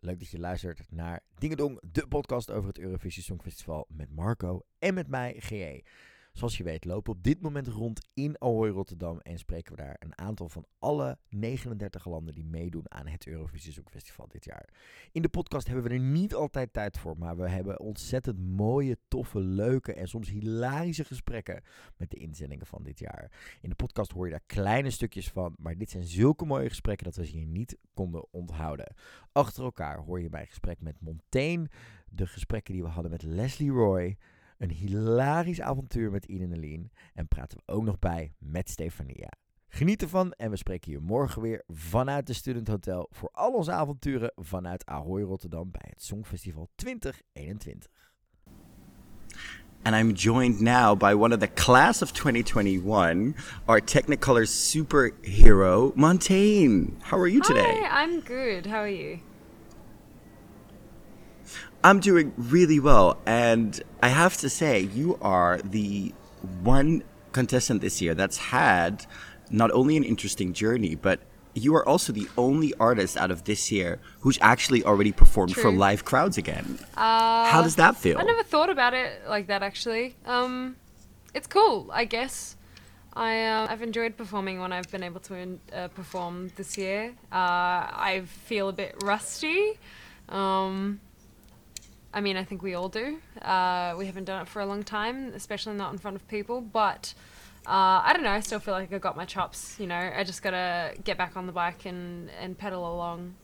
Leuk dat je luistert naar Dingedong, de podcast over het Eurovisie Songfestival met Marco en met mij, GE. Zoals je weet lopen we op dit moment rond in Ahoy Rotterdam en spreken we daar een aantal van alle 39 landen die meedoen aan het Eurovisie Songfestival dit jaar. In de podcast hebben we er niet altijd tijd voor, maar we hebben ontzettend mooie, toffe, leuke en soms hilarische gesprekken met de inzendingen van dit jaar. In de podcast hoor je daar kleine stukjes van, maar dit zijn zulke mooie gesprekken dat we ze hier niet konden onthouden. Achter elkaar hoor je bij gesprek met Montaigne, de gesprekken die we hadden met Leslie Roy, een hilarisch avontuur met Ian en Aline en praten we ook nog bij met Stefania. Geniet ervan en we spreken je morgen weer vanuit de Student Hotel voor al onze avonturen vanuit Ahoy Rotterdam bij het Songfestival 2021. And I'm joined now by one of the class of 2021, our Technicolor superhero, Montaigne. How are you today? Hi, I'm good. How are you? I'm doing really well, and I have to say, you are the one contestant this year that's had not only an interesting journey, but you are also the only artist out of this year who's actually already performed for live crowds again. Uh, How does that feel? I never thought about it like that actually. Um, it's cool, I guess. I uh, I've enjoyed performing when I've been able to uh, perform this year. Uh, I feel a bit rusty. Um, I mean, I think we all do. Uh, we haven't done it for a long time, especially not in front of people. But uh, I don't know. I still feel like I got my chops. You know, I just gotta get back on the bike and and pedal along.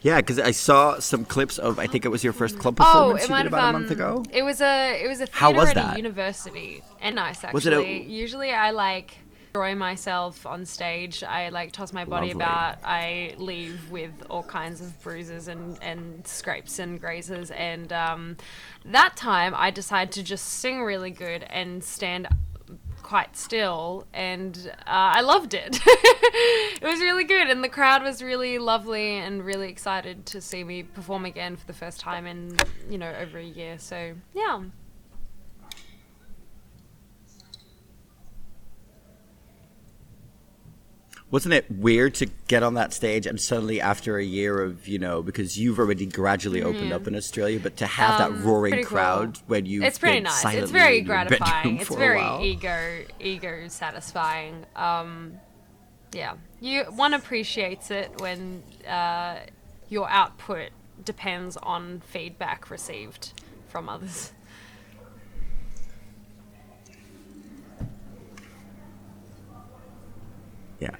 Yeah, because I saw some clips of. I think it was your first club Oh, performance it you might did have. about Um, a month ago. It was a it was a theater How was at that? a university and nice actually. Was it a- Usually I like destroy myself on stage. I like toss my body Lovely. about. I leave with all kinds of bruises and and scrapes and grazes. And um, that time I decided to just sing really good and stand quite still and uh, I loved it. it was really good and the crowd was really lovely and really excited to see me perform again for the first time in you know over a year. So yeah. Wasn't it weird to get on that stage and suddenly, after a year of, you know, because you've already gradually opened up in Australia, but to have Um, that roaring pretty cool. crowd when you it's pretty nice. It's very gratifying. It's very ego ego satisfying. Um, yeah, you one appreciates it when uh, your output depends on feedback received from others. Yeah.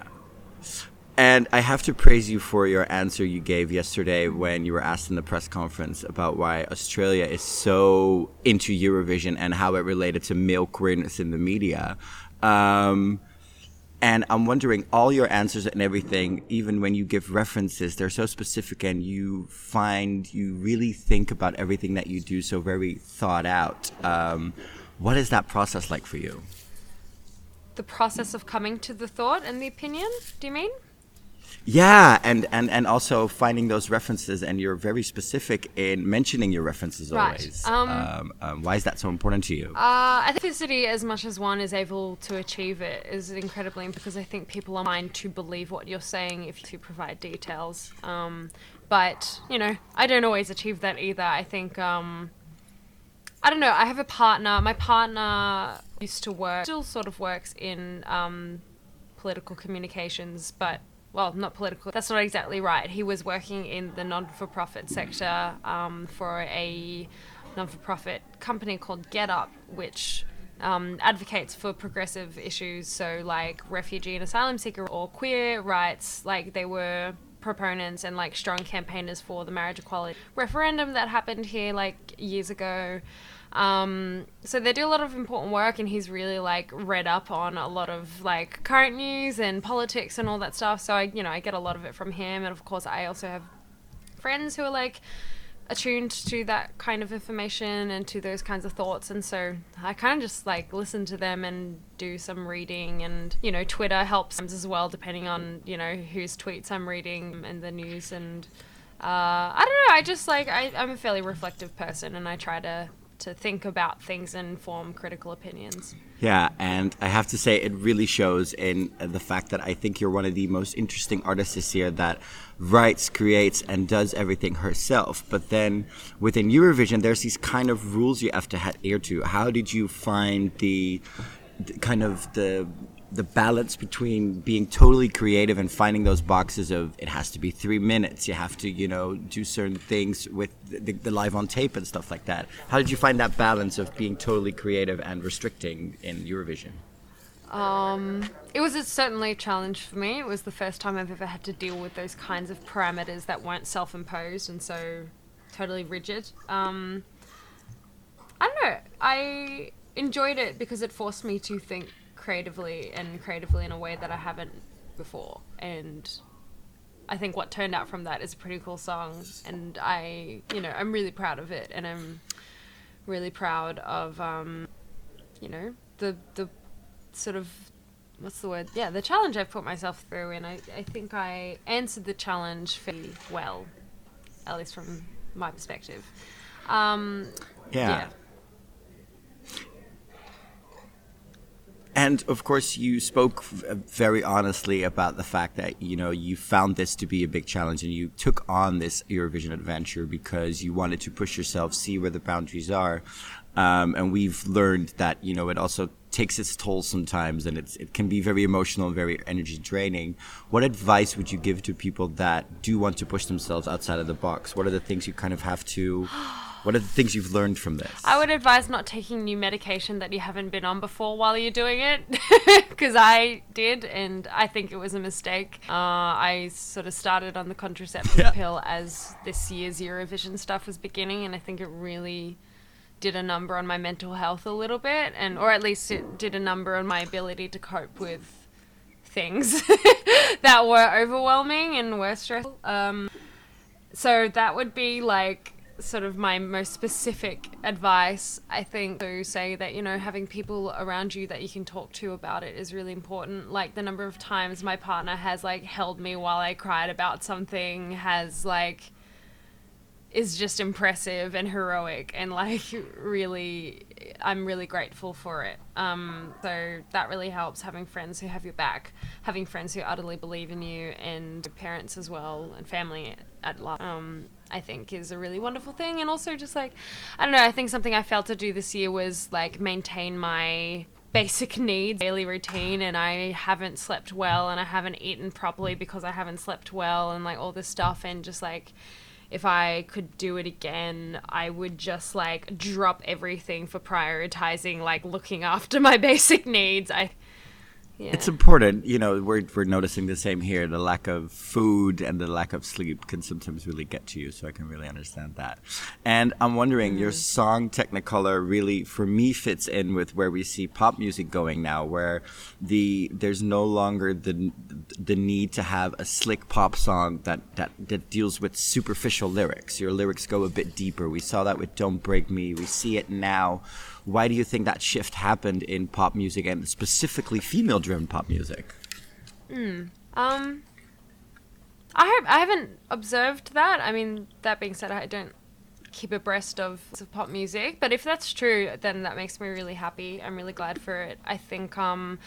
And I have to praise you for your answer you gave yesterday when you were asked in the press conference about why Australia is so into Eurovision and how it related to male queerness in the media. Um, and I'm wondering, all your answers and everything, even when you give references, they're so specific and you find you really think about everything that you do so very thought out. Um, what is that process like for you? The process of coming to the thought and the opinion. Do you mean? Yeah, and, and, and also finding those references, and you're very specific in mentioning your references Right. always. Um, Um, um, why is that so important to you? Uh, authenticity, as much as one is able to achieve it, is incredibly because I think people are inclined to believe what you're saying if you provide details. Um, but you know, I don't always achieve that either. I think um, I don't know. I have a partner. My partner used to work, still sort of works in um, political communications, but well, not political. That's not exactly right. He was working in the non-for-profit sector um, for a non-for-profit company called GetUp, which um, advocates for progressive issues, so like refugee and asylum seeker or queer rights. Like they were proponents and like strong campaigners for the marriage equality referendum that happened here like years ago. Um, so they do a lot of important work, and he's really like read up on a lot of like current news and politics and all that stuff. So I, you know, I get a lot of it from him, and of course, I also have friends who are like attuned to that kind of information and to those kinds of thoughts. And so i kind of just like listen to them and do some reading. And you know twitter helps as well depending on you know whose tweets i'm reading and the news. And uh, i don't know. I just like I, i'm a fairly reflective person and i try to to think about things and form critical opinions. Yeah, and I have to say, it really shows in uh, the fact that I think you're one of the most interesting artists this year that writes, creates, and does everything herself. But then within Eurovision, there's these kind of rules you have to adhere to. How did you find the, the kind of the the balance between being totally creative and finding those boxes of it has to be three minutes you have to you know do certain things with the, the, live on tape and stuff like that. How did you find that balance of being totally creative and restricting in eurovision? Um, it was a, certainly a challenge for me. It was the first time i've ever had to deal with those kinds of parameters that weren't self-imposed and so totally rigid. Um, i don't know. I enjoyed it because it forced me to think creatively and creatively in a way that I haven't before. And I think what turned out from that is a pretty cool song. And I, you know, I'm really proud of it. And I'm really proud of, um, you know, the, the sort of, what's the word? Yeah, the challenge I've put myself through. And I, I think I answered the challenge fairly well, at least from my perspective. Um, yeah. yeah. And of course, you spoke very honestly about the fact that you know you found this to be a big challenge, and you took on this Eurovision adventure because you wanted to push yourself, see where the boundaries are. Um, and we've learned that you know it also takes its toll sometimes, and it's, it can be very emotional and very energy draining. What advice would you give to people that do want to push themselves outside of the box? What are the things you kind of have to what are the things you've learned from this? I would advise not taking new medication that you haven't been on before while you're doing it, because I did, and I think it was a mistake. Uh, I sort of started on the contraceptive yeah. pill as this year's Eurovision stuff was beginning, and I think it really did a number on my mental health a little bit, and or at least it did a number on my ability to cope with things that were overwhelming and were stressful. Um, so that would be like sort of my most specific advice, I think, to say that, you know, having people around you that you can talk to about it is really important. Like the number of times my partner has like held me while I cried about something has like is just impressive and heroic and like really I'm really grateful for it. Um, so that really helps having friends who have your back, having friends who utterly believe in you and parents as well and family at large. Um, I think is a really wonderful thing. And also just like, I don't know, I think something I failed to do this year was like maintain my basic needs daily routine and I haven't slept well and I haven't eaten properly because I haven't slept well and like all this stuff and just like if I could do it again, I would just like drop everything for prioritizing like looking after my basic needs. I yeah. It's important, you know, we're, we're noticing the same here. The lack of food and the lack of sleep can sometimes really get to you, so I can really understand that. And I'm wondering, mm. your song Technicolor really, for me, fits in with where we see pop music going now, where the there's no longer the the need to have a slick pop song that, that, that deals with superficial lyrics. Your lyrics go a bit deeper. We saw that with Don't Break Me. We see it now why do you think that shift happened in pop music and specifically female driven pop music? Hmm. Um, I have, I haven't observed that. I mean, that being said, I don't keep abreast of, of pop music, but if that's true, then that makes me really happy. I'm really glad for it. I think um,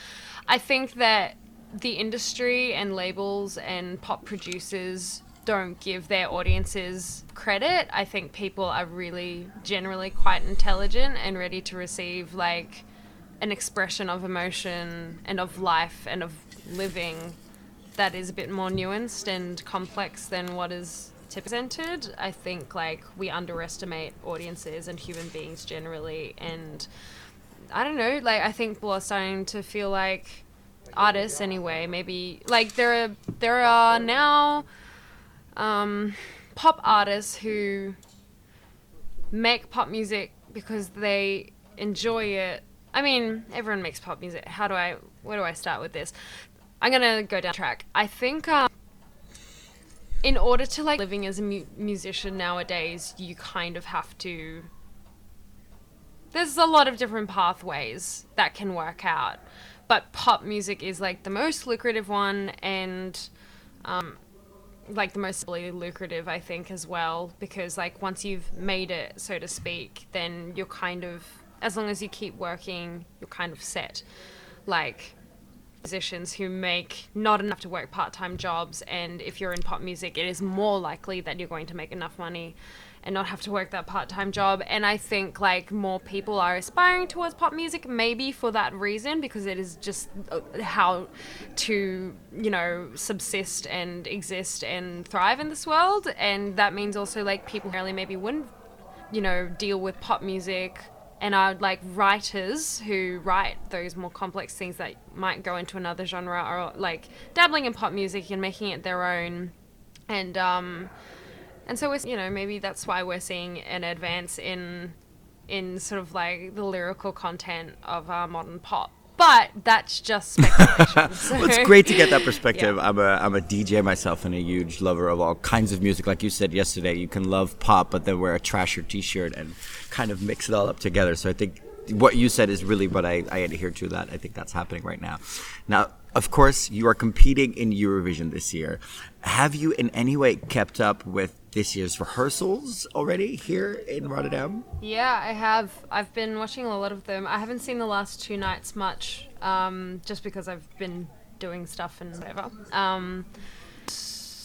I think that the industry and labels and pop producers don't give their audiences credit. I think people are really generally quite intelligent and ready to receive like an expression of emotion and of life and of living that is a bit more nuanced and complex than what is presented. I think like we underestimate audiences and human beings generally and I don't know, like I think people are starting to feel like artists anyway, maybe like there are there are now um, pop artists who make pop music because they enjoy it. I mean, everyone makes pop music. How do I? Where do I start with this? I'm gonna go down track. I think um, in order to like living as a mu- musician nowadays, you kind of have to. There's a lot of different pathways that can work out, but pop music is like the most lucrative one, and um, like the most lucrative I think as well because like once you've made it so to speak then you're kind of as long as you keep working you're kind of set. Like musicians who make not enough to work part-time jobs and if you're in pop music it is more likely that you're going to make enough money and not have to work that part-time job. And i think like more people are aspiring towards pop music maybe for that reason because it is just uh, how to you know subsist and exist and thrive in this world. And that means also like people really maybe wouldn't you know deal with pop music. And are like writers who write those more complex things that might go into another genre or like dabbling in pop music and making it their own. And um and so we're you know maybe that's why we're seeing an advance in in sort of like the lyrical content of our modern pop but that's just speculation. so. well, it's great to get that perspective. Yeah. I'm a I'm a DJ myself and a huge lover of all kinds of music. Like you said yesterday, you can love pop, but then wear a Thrasher T-shirt and kind of mix it all up together. So I think what you said is really what I, I adhere to. That I think that's happening right now. Now, of course, you are competing in Eurovision this year. Have you in any way kept up with this year's rehearsals already here in Rotterdam? Yeah, I have. I've been watching a lot of them. I haven't seen the last two nights much, um, just because I've been doing stuff and whatever. Um,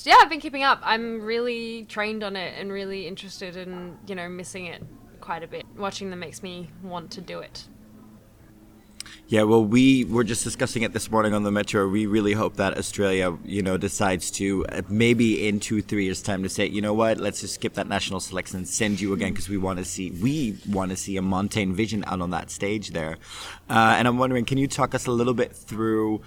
yeah, I've been keeping up. I'm really trained on it and really interested in, you know, missing it quite a bit. Watching them makes me want to do it. Yeah, well, we were just discussing it this morning on the metro. We really hope that Australia, you know, decides to uh, maybe in two, three years' time to say, you know what, let's just skip that national selection and send you again because we want to see, we want to see a Montaigne Vision out on that stage there. Uh, and I'm wondering, can you talk us a little bit through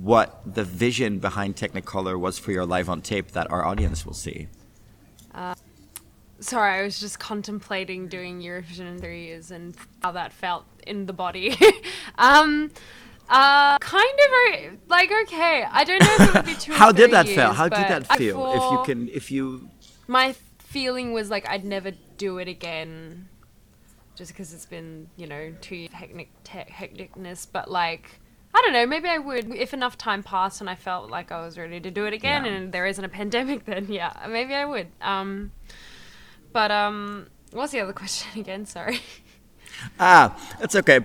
what the vision behind Technicolor was for your live on tape that our audience will see? Uh, sorry, I was just contemplating doing Eurovision in three years and how that felt in the body. um, uh, kind of like okay. I don't know if it would be two. How did that years, feel? How did that feel? If you can, if you, my feeling was like I'd never do it again, just because it's been you know two years hectic hecticness. But like. I don't know. Maybe I would if enough time passed and I felt like I was ready to do it again, Yeah. and there isn't a pandemic. Then yeah, maybe I would. Um, but um, what's the other question again? Sorry. Ah, that's okay.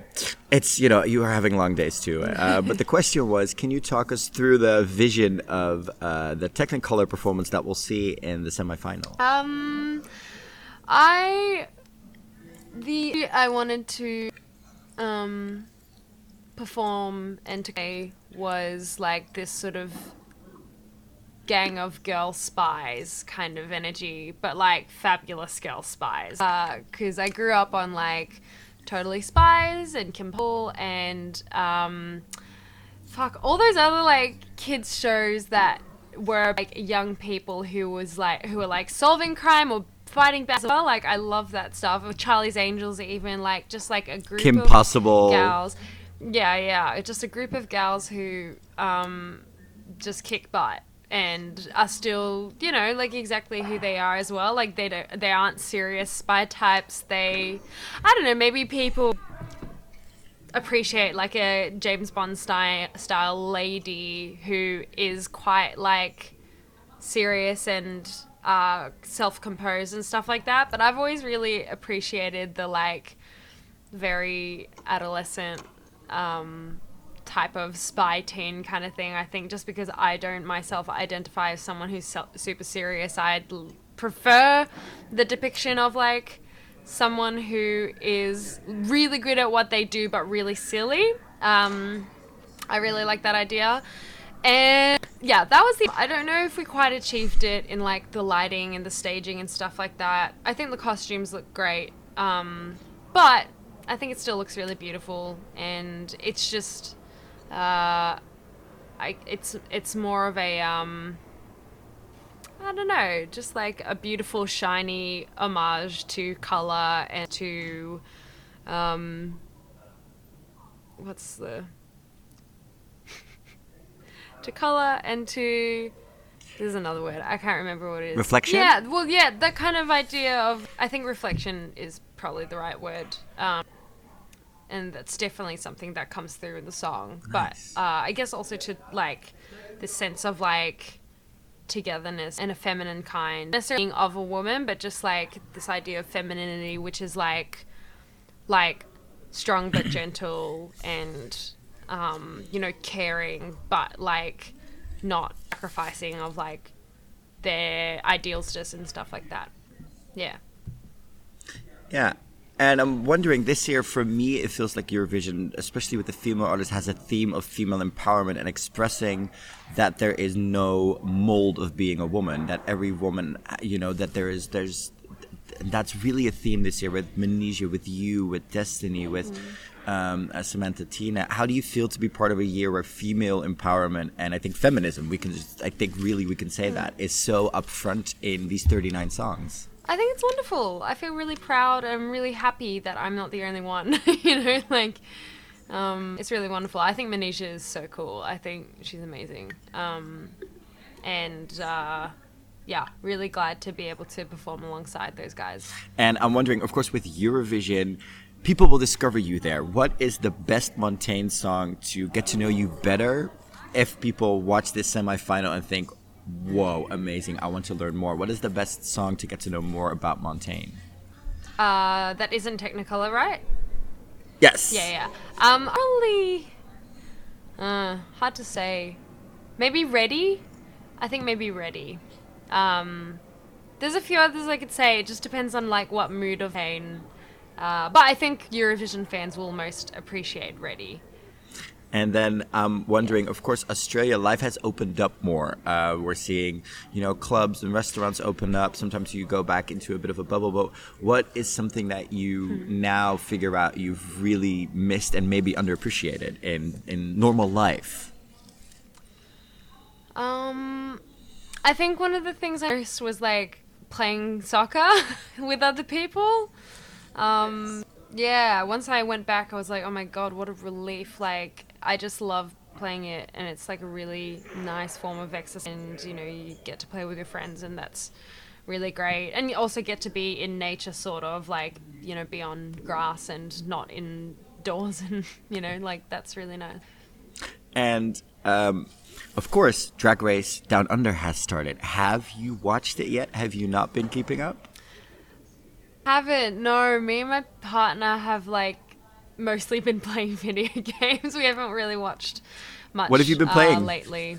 It's you know you are having long days too. Uh, but the question was, can you talk us through the vision of uh, the Technicolor performance that we'll see in the semifinal? Um, I the I wanted to um perform and to play was like this sort of gang of girl spies kind of energy, but like fabulous girl spies. Because I grew up on like Totally Spies and Kim Pool and um, fuck all those other like kids shows that were like young people who was like who were like solving crime or fighting back. Well, like I love that stuff. Or Charlie's Angels, even like just like a group Kim of Possible. gals. Yeah, yeah, just a group of gals who um, just kick butt and are still, you know, like exactly who they are as well. Like they don't, they aren't serious spy types. They, I don't know, maybe people appreciate like a James Bond style style lady who is quite like serious and uh, self composed and stuff like that. But I've always really appreciated the like very adolescent um, type of spy teen kind of thing. I think just because I don't myself identify as someone who's super serious, I'd prefer the depiction of like someone who is really good at what they do but really silly. Um, I really like that idea. And yeah, that was the. I don't know if we quite achieved it in like the lighting and the staging and stuff like that. I think the costumes look great. Um, but I think it still looks really beautiful, and it's just, uh, I it's it's more of a um, I don't know, just like a beautiful shiny homage to color and to, um, what's the to color and to there's another word I can't remember what it is. Reflection? Yeah, well, yeah, that kind of idea of I think reflection is probably the right word. Um, and that's definitely something that comes through in the song. Nice. But uh, I guess also to like this sense of like togetherness and a feminine kind, necessarily of a woman, but just like this idea of femininity, which is like, like strong but gentle and, um, you know, caring, but like not sacrificing of like their ideals just and stuff like that. Yeah. Yeah. And I'm wondering this year, for me, it feels like Eurovision, especially with the female artists, has a theme of female empowerment and expressing that there is no mold of being a woman. That every woman, you know, that there is, there's, that's really a theme this year with Manizha, with you, with Destiny, with Mm-hmm. um, uh, Samantha Tina. How do you feel to be part of a year where female empowerment and I think feminism, we can just, I think really we can Mm. say that, is so upfront in these 39 songs? I think it's wonderful. I feel really proud. I'm really happy that I'm not the only one. you know, like um, it's really wonderful. I think Manizha is so cool. I think she's amazing. Um, and uh, yeah, really glad to be able to perform alongside those guys. And I'm wondering, of course, with Eurovision, people will discover you there. What is the best Montaigne song to get to know you better if people watch this semifinal and think, whoa, amazing, I want to learn more? What is the best song to get to know more about Montaigne? Uh, that isn't Technicolor, right? Yes. Yeah, yeah. Um, probably. Uh, hard to say. Maybe Ready. I think maybe Ready. Um, there's a few others I could say. It just depends on like what mood of pain. Uh, but I think Eurovision fans will most appreciate Ready. And then I'm wondering, of course, Australia, life has opened up more. Uh, we're seeing, you know, clubs and restaurants open up. Sometimes you go back into a bit of a bubble. But what is something that you now figure out you've really missed and maybe underappreciated in, in normal life? Um, I think one of the things I noticed was like playing soccer with other people. Um, yeah, once I went back, I was like, oh my god, what a relief! Like, I just love playing it, and it's like a really nice form of exercise. And you know, you get to play with your friends, and that's really great. And you also get to be in nature, sort of like you know, be on grass and not indoors, and you know, like that's really nice. And um, of course, Drag Race Down Under has started. Have you watched it yet? Have you not been keeping up? Haven't. No, me and my partner have like mostly been playing video games. We haven't really watched much. What have you been uh, playing? lately?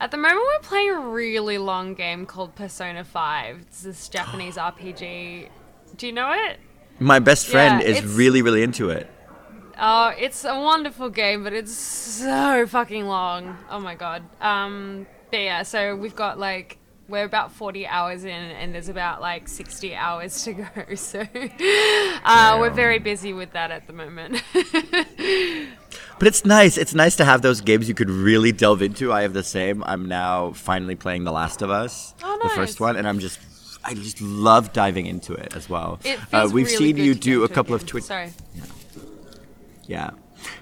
At the moment, we're playing a really long game called Persona Five. It's this Japanese RPG. Do you know it? My best friend Yeah, is really, really into it. Oh, it's a wonderful game, but it's so fucking long. Oh my god. Um, but yeah, so we've got like we're about 40 hours in, and there's about like 60 hours to go. So uh, we're very busy with that at the moment. But it's nice. It's nice to have those games you could really delve into. I have the same. I'm now finally playing The Last of Us, Oh, the first one, and I'm just, I just love diving into it as well. It Uh, we've really seen you do a couple of. Twitch. Sorry. Yeah.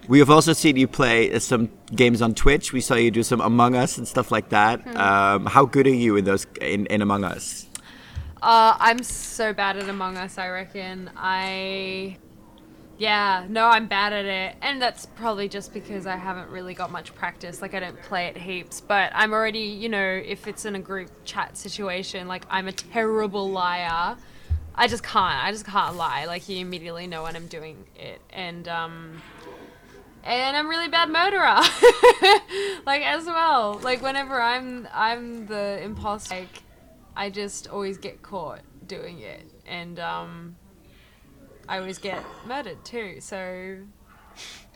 We have also seen you play uh, some games on Twitch. We saw you do some Among Us and stuff like that. Hmm. Um, how good are you in those in, in Among Us? Uh, I'm so bad at Among Us. I reckon I. Yeah, no, I'm bad at it, and that's probably just because I haven't really got much practice. Like I don't play it heaps, but I'm already, you know, if it's in a group chat situation, like I'm a terrible liar. I just can't. I just can't lie. Like you immediately know when I'm doing it, and um, and I'm really bad murderer, like as well. Like whenever I'm I'm the imposter, like I just always get caught doing it, and um, I always get murdered too. So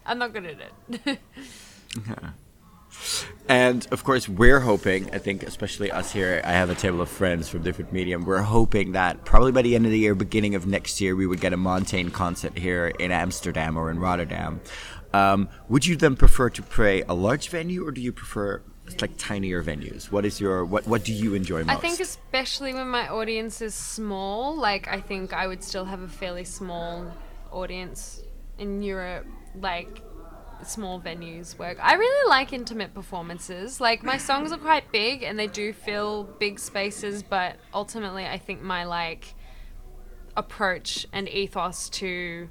I'm not good at it. And of course, we're hoping, I think, especially us here, I have a table of friends from different medium. We're hoping that probably by the end of the year, beginning of next year, we would get a Montaigne concert here in Amsterdam or in Rotterdam. Um, would you then prefer to play a large venue or do you prefer like tinier venues? What is your, what, what do you enjoy most? I think especially when my audience is small, like I think I would still have a fairly small audience in Europe, like small venues work. I really like intimate performances. Like my songs are quite big and they do fill big spaces, but ultimately I think my like approach and ethos to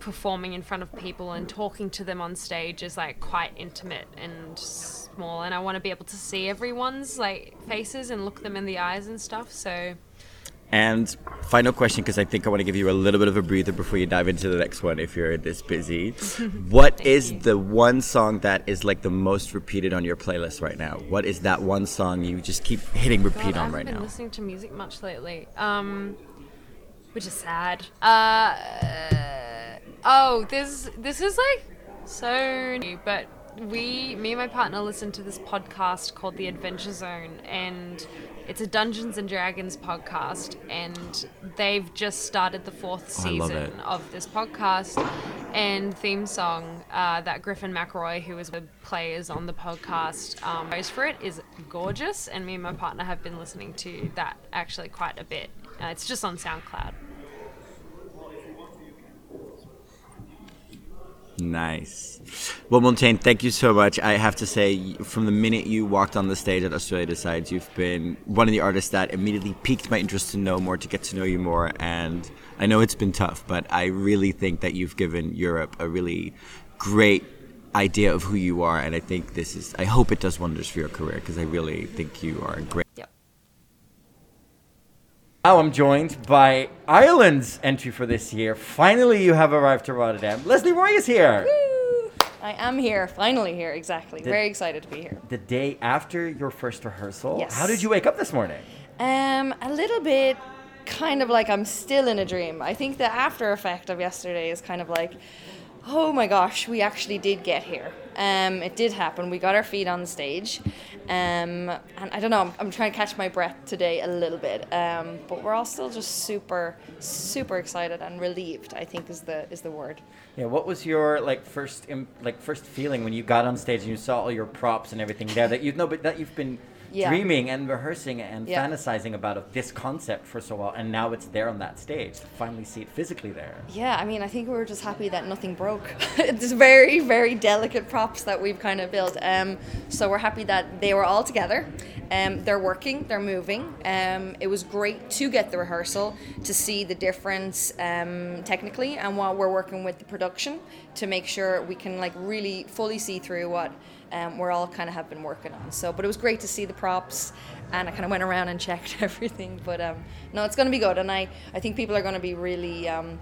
performing in front of people and talking to them on stage is like quite intimate and small and I want to be able to see everyone's like faces and look them in the eyes and stuff so And final question, because I think I want to give you a little bit of a breather before you dive into the next one if you're this busy. what is you. the one song that is like the most repeated on your playlist right now? What is that one song you just keep hitting repeat God, I on right been now? listening to music much lately um which is sad uh oh this this is like so new but we me and my partner listen to this podcast called the adventure zone and it's a dungeons and dragons podcast and they've just started the fourth season of this podcast and theme song uh, that Griffin McElroy, who is the players on the podcast, um, goes for it is gorgeous. And me and my partner have been listening to that actually quite a bit. Uh, it's just on SoundCloud. Nice. Well, Montaigne, thank you so much. I have to say, from the minute you walked on the stage at Australia Decides, you've been one of the artists that immediately piqued my interest to know more, to get to know you more. And I know it's been tough, but I really think that you've given Europe a really great idea of who you are. And I think this is, I hope it does wonders for your career because I really think you are a great. Now I'm joined by Ireland's entry for this year. Finally, you have arrived to Rotterdam. Lesley Roy is here. Woo! I am here, finally here, exactly. Very excited to be here. The day after your first rehearsal. Yes. How did you wake up this morning? Um, a little bit kind of like I'm still in a dream. I think the after effect of yesterday is kind of like, oh my gosh, we actually did get here. Um, it did happen. We got our feet on the stage. Um, and I don't know, I'm, I'm trying to catch my breath today a little bit. Um, but we're all still just super, super excited and relieved, I think is the, is the word. Yeah, what was your like first like first feeling when you got on stage and you saw all your props and everything there that you know but that you've been Yeah. dreaming and rehearsing and Yeah. fantasizing about of this concept for so long, and now it's there on that stage to finally see it physically there. Yeah, I mean, I think we were just happy that nothing broke. it's very, very delicate props that we've kind of built. Um, so we're happy that they were all together. Um, they're working, they're moving. Um, it was great to get the rehearsal to see the difference um, technically and while we're working with the production to make sure we can like really fully see through what um, we're all kind of have been working on. So, but it was great to see the props, and I kind of went around and checked everything. But um, no, it's going to be good, and I, I think people are going to be really um,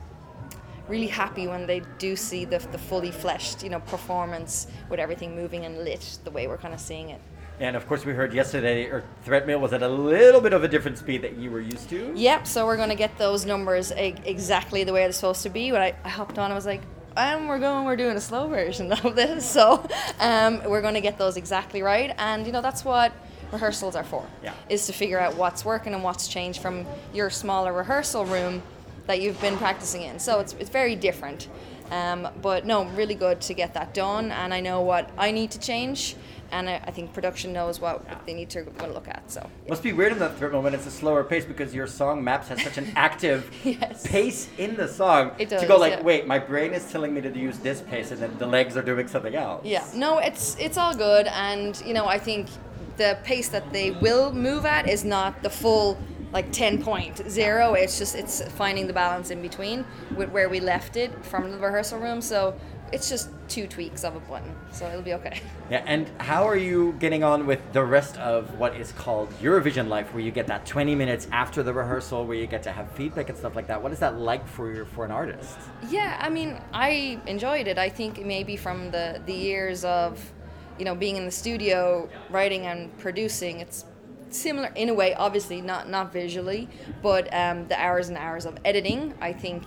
really happy when they do see the, the fully fleshed you know performance with everything moving and lit the way we're kind of seeing it And of course we heard yesterday or threat mail was at a little bit of a different speed that you were used to. yep so we're going to get those numbers exactly the way they're supposed to be when I, I hopped on i was like and we're going we're doing a slow version of this so um, we're going to get those exactly right and you know that's what rehearsals are for Yeah. is to figure out what's working and what's changed from your smaller rehearsal room that you've been practicing in. So it's, it's very different. Um, but no, really good to get that done. And I know what I need to change. And I, I think production knows what they need to look at. So Must be weird in that threat moment. It's a slower pace because your song Maps has such an active Yes. pace in the song It to go like, yeah. wait, my brain is telling me to use this pace, and then the legs are doing something else. yeah, no, it's it's all good. And you know, I think the pace that they will move at is not the full like 10.0 it's just it's finding the balance in between with where we left it from the rehearsal room so it's just two tweaks of a button so it'll be okay Yeah, and how are you getting on with the rest of what is called Eurovision life, where you get that 20 minutes after the rehearsal, where you get to have feedback and stuff like that? What is that like for your, for an artist? Yeah, I mean, I enjoyed it. I think maybe from the the years of, you know, being in the studio, writing and producing, it's similar in a way. Obviously, not not visually, but um, the hours and hours of editing. I think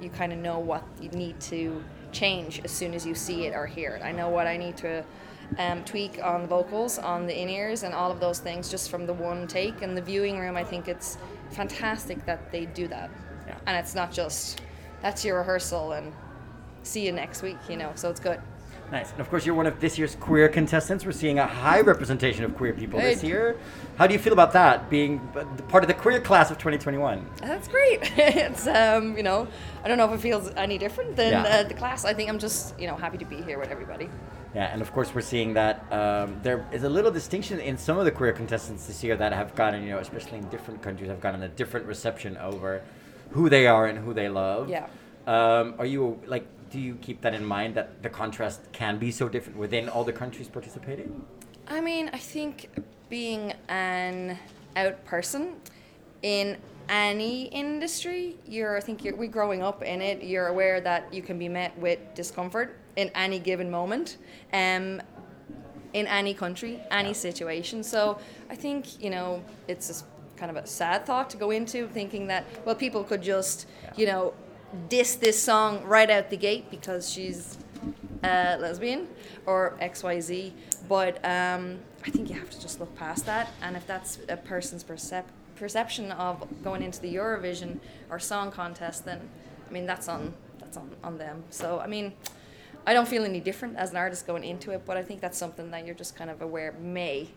you kind of know what you need to change as soon as you see it or hear it. I know what I need to. Um, tweak on the vocals, on the in ears, and all of those things just from the one take. And the viewing room, I think it's fantastic that they do that. Yeah. And it's not just that's your rehearsal and see you next week, you know. So it's good. Nice. And of course, you're one of this year's queer contestants. We're seeing a high representation of queer people this year. How do you feel about that, being part of the queer class of 2021? That's great. it's um, you know, I don't know if it feels any different than Yeah. uh, the class. I think I'm just you know happy to be here with everybody. Yeah, and of course, we're seeing that um, there is a little distinction in some of the queer contestants this year that have gotten, you know, especially in different countries, have gotten a different reception over who they are and who they love. Yeah. Um, are you like? Do you keep that in mind that the contrast can be so different within all the countries participating? I mean, I think being an out person in any industry, you're I think you're we growing up in it, you're aware that you can be met with discomfort in any given moment. Um in any country, any situation. So I think, you know, it's just kind of a sad thought to go into thinking that well people could just, you know, diss this song right out the gate because she's uh, lesbian or XYZ. But um, I think you have to just look past that. And if that's a person's percep- perception of going into the Eurovision or song contest, then I mean that's on that's on, on them. So I mean, I don't feel any different as an artist going into it, but I think that's something that you're just kind of aware may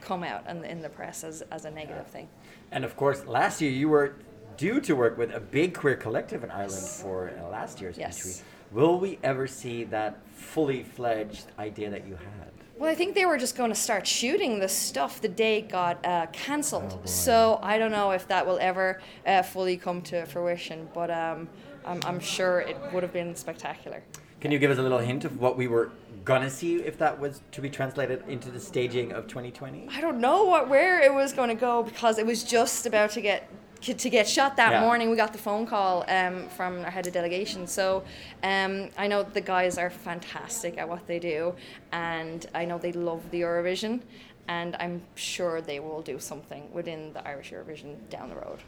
come out in the, in the press as, as a negative thing. And of course, last year you were due to work with a big queer collective in Ireland for uh, last year's Yes. entry. Will we ever see that fully fledged idea that you had? Well, I think they were just going to start shooting the stuff the day it got uh, cancelled. so I don't know if that will ever uh, fully come to fruition, but um, I'm, I'm sure it would have been spectacular. Can you give us a little hint of what we were gonna see if that was to be translated into the staging of 2020? I don't know what where it was going to go because it was just about to get to get shot that Yeah. morning. We got the phone call um, from our head of delegation. So um, I know the guys are fantastic at what they do, and I know they love the Eurovision, and I'm sure they will do something within the Irish Eurovision down the road.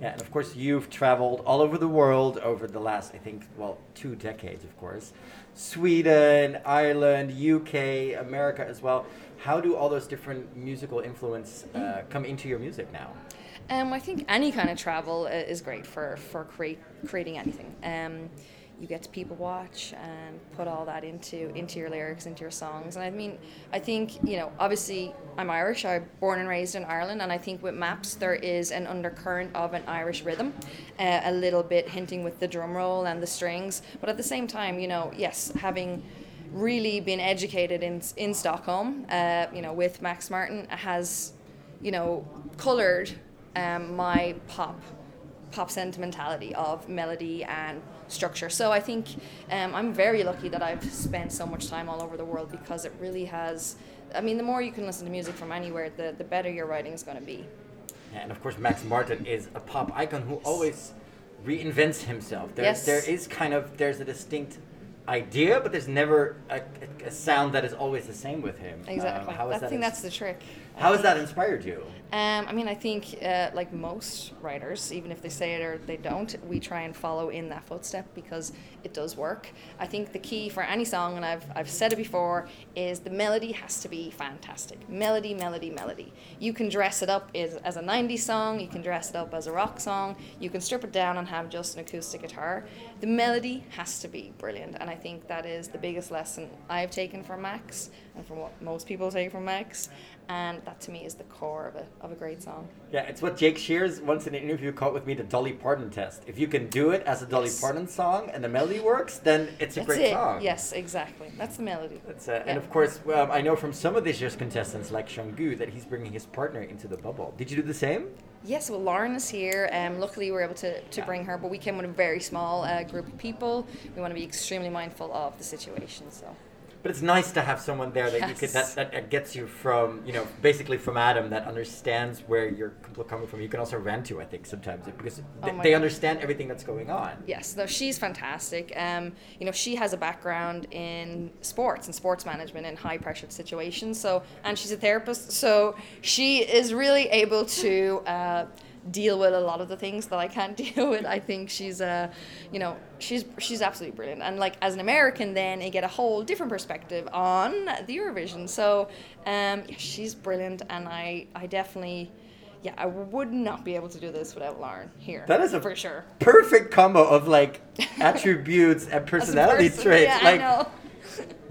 Yeah, and of course you've traveled all over the world over the last, I think, well, two decades, of course. Sweden, Ireland, UK, America as well. How do all those different musical influence uh, come into your music now? Um, I think any kind of travel uh, is great for for create, creating anything. Um, you get to people watch and put all that into into your lyrics, into your songs. And I mean, I think you know, obviously, I'm Irish. I'm born and raised in Ireland, and I think with Maps there is an undercurrent of an Irish rhythm, uh, a little bit hinting with the drum roll and the strings. But at the same time, you know, yes, having really been educated in in Stockholm, uh, you know, with Max Martin has you know, colored um, my pop pop sentimentality of melody and structure. So I think um, I'm very lucky that I've spent so much time all over the world because it really has. I mean, the more you can listen to music from anywhere, the, the better your writing is going to be. And of course, Max Martin is a pop icon who always reinvents himself. There, Yes. there is kind of there's a distinct idea, but there's never a, a, sound that is always the same with him. Um, Exactly. how is I think that's the trick. How has that inspired you? Um, I mean, I think uh, like most writers, even if they say it or they don't, we try and follow in that footstep because it does work. I think the key for any song, and I've, I've said it before, is the melody has to be fantastic. Melody, melody, melody. You can dress it up as, as a 90s song, you can dress it up as a rock song, you can strip it down and have just an acoustic guitar. The melody has to be brilliant, and I think that is the biggest lesson I've taken from Max and from what most people take from Max. And that to me is the core of a, of a great song. Yeah, it's what Jake Shears once in an interview called with me the Dolly Parton test. If you can do it as a Dolly Yes. Parton song and the melody works, then it's a That's great it. song. Yes, exactly. That's the melody. That's, uh, Yeah. And of course, um, I know from some of this year's contestants, like Jeangu, that he's bringing his partner into the bubble. Did you do the same? Yes, well, Lauren is here. Um, luckily, we were able to, to bring her, but we came with a very small uh, group of people. We want to be extremely mindful of the situation. So, But it's nice to have someone there that you could, that, that gets you from you know basically from Adam that understands where you're coming from. You can also rant to I think sometimes because Oh they, my they God. understand everything that's going on. yes, no, she's fantastic. Um, you know, she has a background in sports and sports management in high pressure situations. So, and she's a therapist. So, she is really able to. Uh, deal with a lot of the things that I can't deal with. I think she's uh, you know, she's she's absolutely brilliant. And like as an American then you get a whole different perspective on the Eurovision. So um yeah, she's brilliant and I I definitely yeah, I would not be able to do this without Lauren here. That is a for sure. Perfect combo of like attributes and personality person, traits. Yeah, like I know.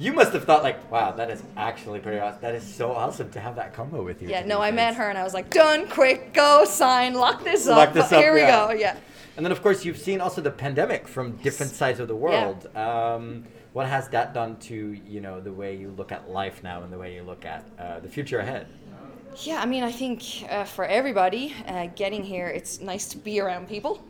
You must have thought like, wow, that is actually pretty awesome. That is so awesome to have that combo with you. Yeah, no, I met her and I was like, done, quick, go, sign, lock this up. Lock this up, Here we go. Yeah. And then, of course, you've seen also the pandemic from different sides of the world. Um, what has that done to you know the way you look at life now and the way you look at uh, the future ahead? Yeah, I mean, I think uh, for everybody uh, getting here, it's nice to be around people.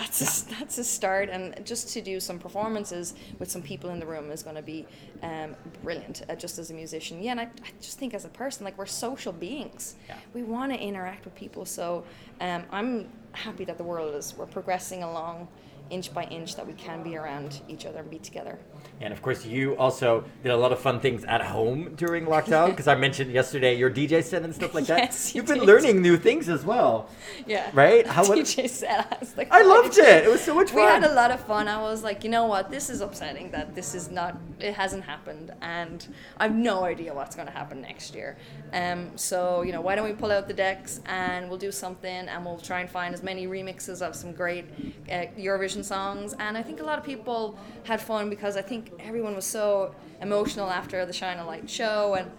That's a, that's a start, and just to do some performances with some people in the room is going to be um, brilliant. Uh, just as a musician, yeah, and I, I just think as a person, like we're social beings, Yeah. we want to interact with people. So um, I'm happy that the world is we're progressing along inch by inch that we can be around each other and be together. And of course, you also did a lot of fun things at home during lockdown because I mentioned yesterday your DJ set and stuff like that. Yes, you You've been did. learning new things as well. Yeah. Right? How- what- DJ set us. Like, I loved it. It was so much fun. We had a lot of fun. I was like, you know what? This is upsetting that this is not. It hasn't happened, and I've no idea what's going to happen next year. Um. So you know, why don't we pull out the decks and we'll do something, and we'll try and find as many remixes of some great uh, Eurovision songs. And I think a lot of people had fun because I think everyone was so emotional after the Shine a Light show and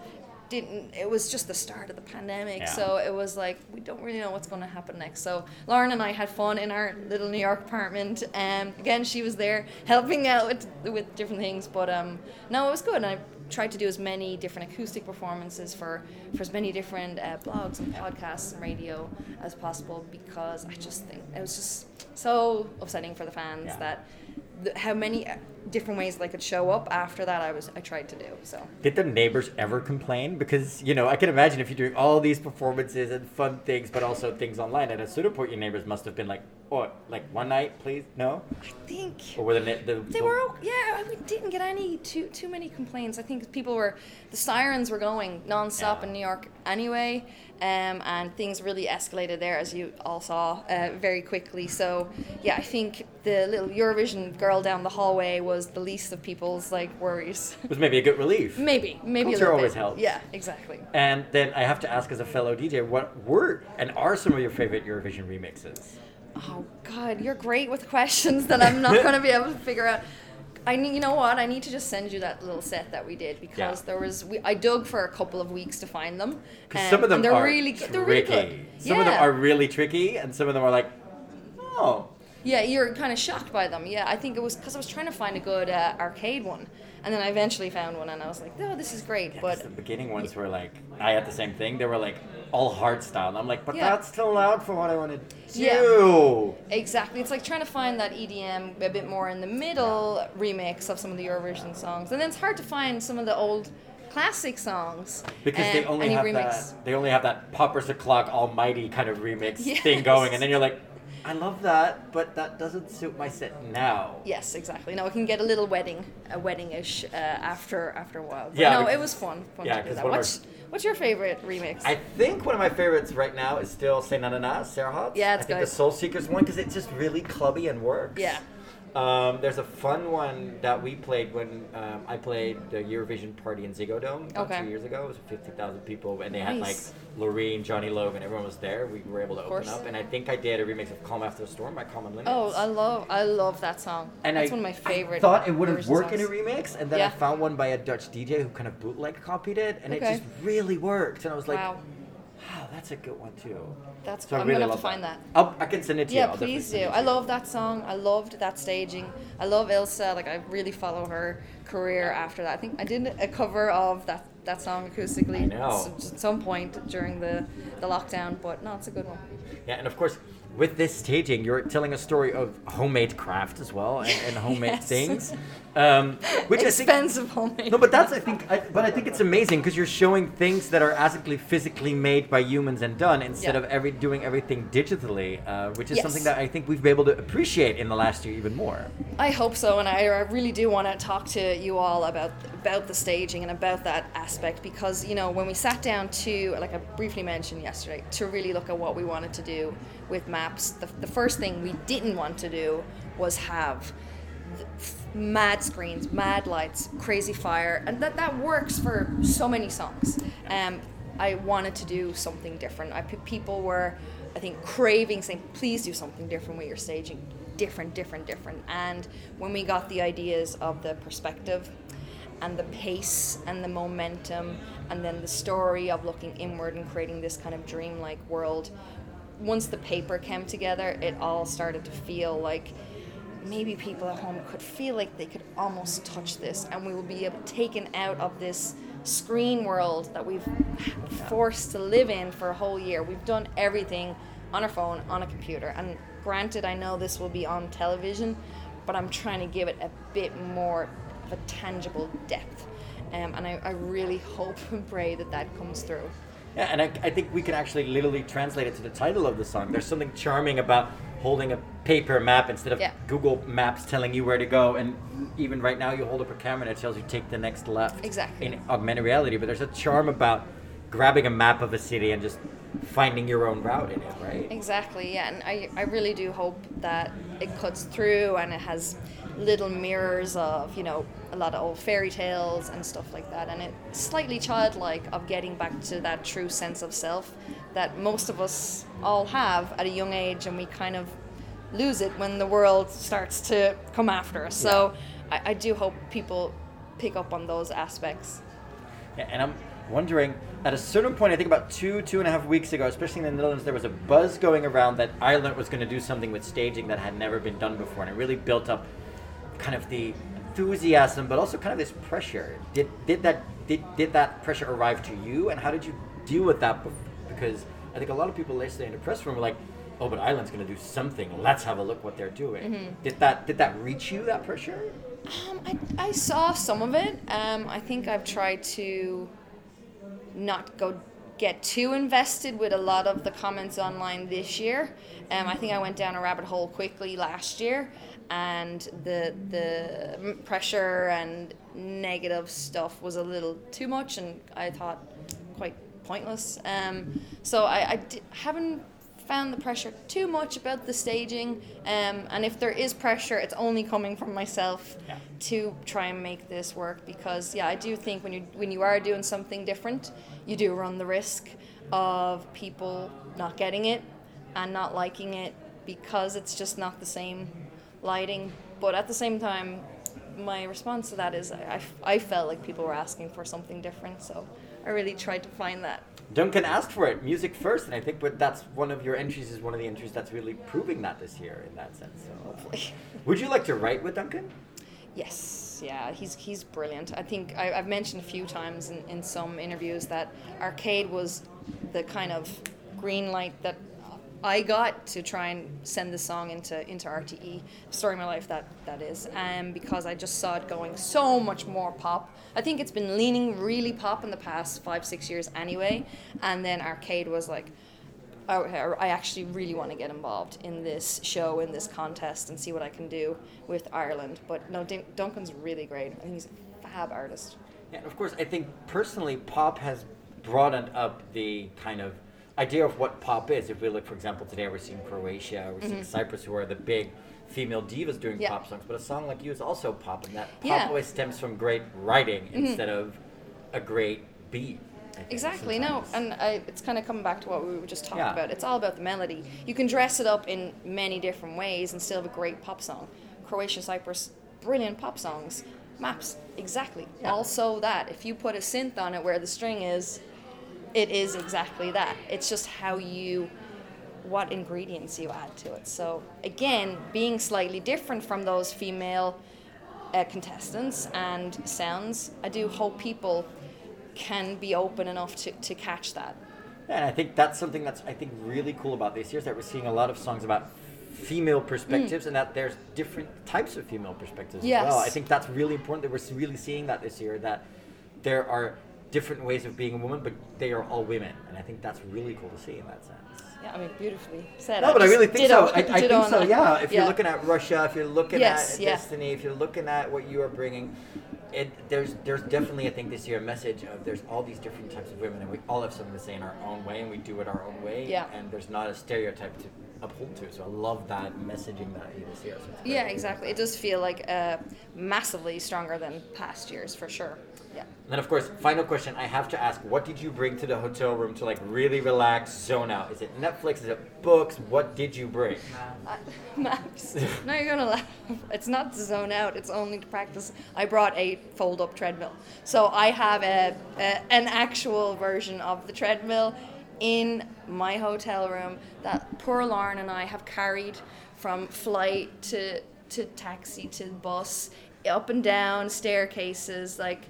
didn't it was just the start of the pandemic Yeah. so it was like we don't really know what's going to happen next so lauren and i had fun in our little new york apartment and again she was there helping out with, with different things but um no it was good and i tried to do as many different acoustic performances for for as many different uh, blogs and podcasts and radio as possible because i just think it was just so upsetting for the fans Yeah. that the, how many uh, different ways they could show up after that i was i tried to do so Did the neighbors ever complain? Because you know, I can imagine if you're doing all these performances and fun things, but also things online. At a certain point, your neighbors must have been like, "Oh, like one night, please, no." i think Or were the, the They were yeah. We didn't get any too too many complaints. I think people were the sirens were going nonstop Yeah. in New York anyway, um, and things really escalated there as you all saw uh, very quickly. So yeah, I think the little Eurovision girl down the hallway was the least of people's like worries. It was maybe a good relief. maybe maybe Culture a little always bit. helps. Yeah, exactly. And then I have to ask, as a fellow DJ, what were and are some of your favorite Eurovision remixes? Oh God, you're great with questions that I'm not going to be able to figure out. I need, you know what? I need to just send you that little set that we did because Yeah. there was we, I dug for a couple of weeks to find them. Because um, some of them and they're are really tricky. they're really good. Some of them are really tricky, and some of them are like, oh, Yeah, you're kind of shocked by them. Yeah, I think it was because I was trying to find a good uh, arcade one, and then I eventually found one, and I was like, oh, this is great. But but the beginning ones were like, I had the same thing. They were like all hard style. And I'm like, but Yeah. that's too loud for what I want to do. Yeah. exactly, it's like trying to find that EDM a bit more in the middle remix of some of the Eurovision songs, and then it's hard to find some of the old classic songs Because they only have remix. that. They only have that poppers o'clock almighty kind of remix thing going, and then you're like, I love that, but that doesn't suit my set now. Yes, exactly. No, it can get a little wedding, a wedding-ish uh, after after a while. But Yeah, no, because- it was fun. Fun yeah, to do that. one of What's what's your favorite remix? I think one of my favorites right now is still Say Na Na Na, Serhat. Yeah, I it's think good. the Soul Seekers one because it's just really clubby and works. Yeah. Um, there's a fun one that we played when um, I played the Eurovision party in Ziggo Dome about Okay. two years ago. It was 50,000 people, and they had like Nice. Loreen, Johnny Logan, everyone was there. We were able to open up, and I think I did a remix of Calm After the Storm by Common Linnets. Oh, I love I love that song. and That's I, one of my favorite. I thought it wouldn't work in a remix, and then I found one by a Dutch DJ who kind of bootleg copied it, and it just really worked. And I was like, wow, wow, that's a good one too. that's So I'm really gonna have to find that. I'll, I can send it to you. Yeah, please do. I love that song. I loved that staging. I love Ilse. Like I really follow her career after that. I think I did a cover of that that song acoustically I know. s- at some point during the the lockdown. But no, it's a good one. Yeah, and of course, with this staging, you're telling a story of homemade craft as well and, and homemade Yes. things, um, which I think. Expensive homemade. No, but that's I think, I, but I think it's amazing because you're showing things that are actually physically made by humans and done instead Yeah. of every doing everything digitally, uh, which is Yes. something that I think we've been able to appreciate in the last year even more. I hope so, and I, I really do want to talk to you all about about the staging and about that aspect because you know when we sat down to like I briefly mentioned yesterday to really look at what we wanted to do with maps. The, the first thing we didn't want to do was have mad screens, mad lights, crazy fire, and that that works for so many songs. Um, I wanted to do something different. I people were, I think, craving saying, please do something different with your staging, different, different, different. And when we got the ideas of the perspective, and the pace and the momentum, and then the story of looking inward and creating this kind of dreamlike world. Once the paper came together, it all started to feel like maybe people at home could feel like they could almost touch this and we will be taken out of this screen world that we've forced to live in for a whole year we've done everything on our phone on a computer and granted, I know this will be on television, but I'm trying to give it a bit more of a tangible depth. Um, and I, I really hope and pray that that comes through. Yeah, and I, I think we can actually literally translate it to the title of the song. There's something charming about holding a paper map instead of Yeah. Google Maps telling you where to go. And even right now, you hold up a camera and it tells you take the next left. Exactly. In augmented reality, but there's a charm about grabbing a map of a city and just finding your own route in it, right? Exactly, yeah, and I, I really do hope that it cuts through and it has little mirrors of, you know, a lot of old fairy tales and stuff like that, and it's slightly childlike of getting back to that true sense of self that most of us all have at a young age, and we kind of lose it when the world starts to come after us. So I, I do hope people pick up on those aspects. Yeah, and I'm wondering, at a certain point, I think about two, two and a half weeks ago, especially in the Netherlands, there was a buzz going around that Ireland was going to do something with staging that had never been done before, and it really built up kind of the enthusiasm, but also kind of this pressure. Did did that did, did that pressure arrive to you, and how did you deal with that? bef- Because I think a lot of people yesterday in the press room were like, "Oh, but Ireland's going to do something. Let's have a look what they're doing." Did that did that reach you? That pressure? Um, I, I saw some of it. Um, I think I've tried to not go get too invested with a lot of the comments online this year. Um, I think I went down a rabbit hole quickly last year, and the the pressure and negative stuff was a little too much, and I thought quite pointless. Um, so I, I haven't found the pressure too much about the staging, um, and if there is pressure, it's only coming from myself Yeah. to try and make this work. Because yeah, I do think when you when you are doing something different, you do run the risk of people not getting it and not liking it because it's just not the same lighting. But at the same time, my response to that is I, I, I felt like people were asking for something different, so I really tried to find that. Duncan asked for it, music first, and I think but that's one of your entries is one of the entries that's really proving that this year in that sense. So Hopefully. would you like to write with Duncan? Yes, yeah, he's he's brilliant. I think I, I've mentioned a few times in, in some interviews that Arcade was the kind of green light that I got to try and send the song into into RTE, Story of My Life that that is, um, because I just saw it going so much more pop. I think it's been leaning really pop in the past five six years anyway, and then Arcade was like, oh, I actually really want to get involved in this show, in this contest, and see what I can do with Ireland. But no, Dun- Duncan's really great. I think he's a fab artist. Yeah, and of course, I think personally, pop has broadened up the kind of idea of what pop is. If we look, for example, today we're seeing Croatia, we're seeing Cyprus, who are the big female divas doing Mm-hmm. Yeah. pop songs. But a song like you is also pop, and that pop Yeah. Mm-hmm. always stems from great writing instead of a great beat. Exactly. No, and I, it's kind of coming back to what we were just talking Yeah. about. It's all about the melody. You can dress it up in many different ways and still have a great pop song. Croatia, Cyprus, brilliant pop songs. Maps, exactly. Yeah. Also, that if you put a synth on it where the string is, it is exactly that. It's just how you, what ingredients you add to it. So again, being slightly different from those female uh, contestants and sounds, I do hope people can be open enough to, to catch that. Yeah, and I think that's something that's I think really cool about this year is that we're seeing a lot of songs about female perspectives and that there's different types of female perspectives Yes. as well. I think that's really important that we're really seeing that this year that there are different ways of being a woman, but they are all women, and I think that's really cool to see in that sense. Yeah, I mean, beautifully said. No, but I really think ditto- so. I, I think so. that. Yeah. If you're looking at Russia, if you're looking Yes, at yeah. Destiny, if you're looking at what you are bringing, it there's there's definitely I think this year a message of there's all these different types of women, and we all have something to say in our own way, and we do it our own way. Yeah. And there's not a stereotype to uphold to. So I love that messaging that you this year. So Yeah, exactly. It does feel like uh, massively stronger than past years, for sure. Yeah. And then of course, final question I have to ask: What did you bring to the hotel room to like really relax, zone out? Is it Netflix? Is it books? What did you bring? Uh, maps. no, you're gonna laugh. It's not to zone out. It's only to practice. I brought a fold-up treadmill, so I have a, a an actual version of the treadmill in my hotel room that poor Lauren and I have carried from flight to to taxi to bus up and down staircases. Like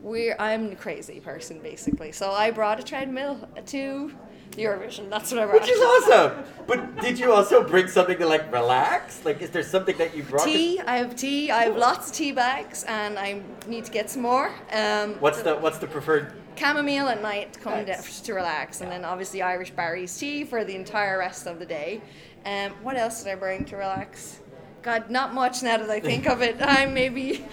we're I'm a crazy person basically. So I brought a treadmill to the Eurovision. That's what I brought. Which is awesome. But did you also bring something to like relax? Like, is there something that you brought? to- Tea. I have tea. I have lots of tea bags, and I need to get some more. Um, What's the What's the preferred? Chamomile at night to come Nice. to relax, and then obviously Irish Barry's tea for the entire rest of the day. Um, what else did I bring to relax? God, not much now that I think of it. I maybe,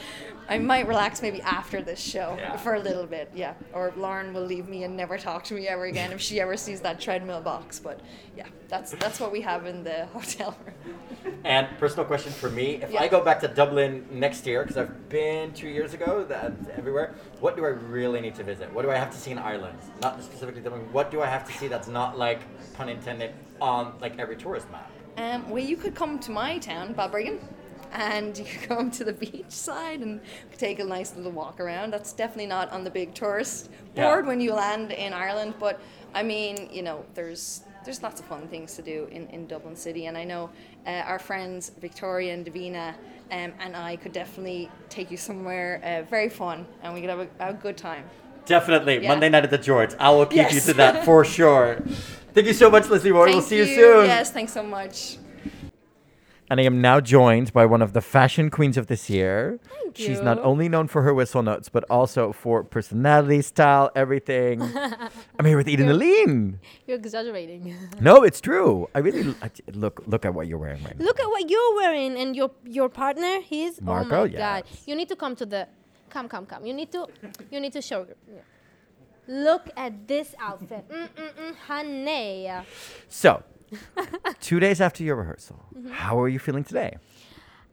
I might relax maybe after this show Yeah. for a little bit, yeah. Or Lauren will leave me and never talk to me ever again if she ever sees that treadmill box. But yeah, that's that's what we have in the hotel room. And personal question for me: If Yeah. I go back to Dublin next year, because I've been two years ago, that everywhere. What do I really need to visit? What do I have to see in Ireland? Not specifically Dublin. What do I have to see that's not like pun intended on like every tourist map? Um, well, you could come to my town, Balbriggan, and you come to the beach side and take a nice little walk around. That's definitely not on the big tourist Yeah. board when you land in Ireland, but I mean, you know, there's there's lots of fun things to do in, in Dublin City, and I know uh, our friends Victoria and Davina um, and I could definitely take you somewhere uh, very fun, and we could have a, a good time. Definitely Yeah. Monday night at the George. I will keep you to that for sure. Thank you so much, Lesley Ward. We'll Thank see you soon. Yes, thanks so much. And I am now joined by one of the fashion queens of this year. Thank you. She's not only known for her whistle notes, but also for personality, style, everything. I'm here with Eden Alene. You're exaggerating. No, it's true. I really I, look. Look at what you're wearing right now. Look at what you're wearing and your your partner. He's Marco, oh my god. You need to come to the come come come. You need to you need to show. yeah. Look at this outfit, mm, mm, mm, honey. So, two days after your rehearsal, Mm-hmm. how are you feeling today?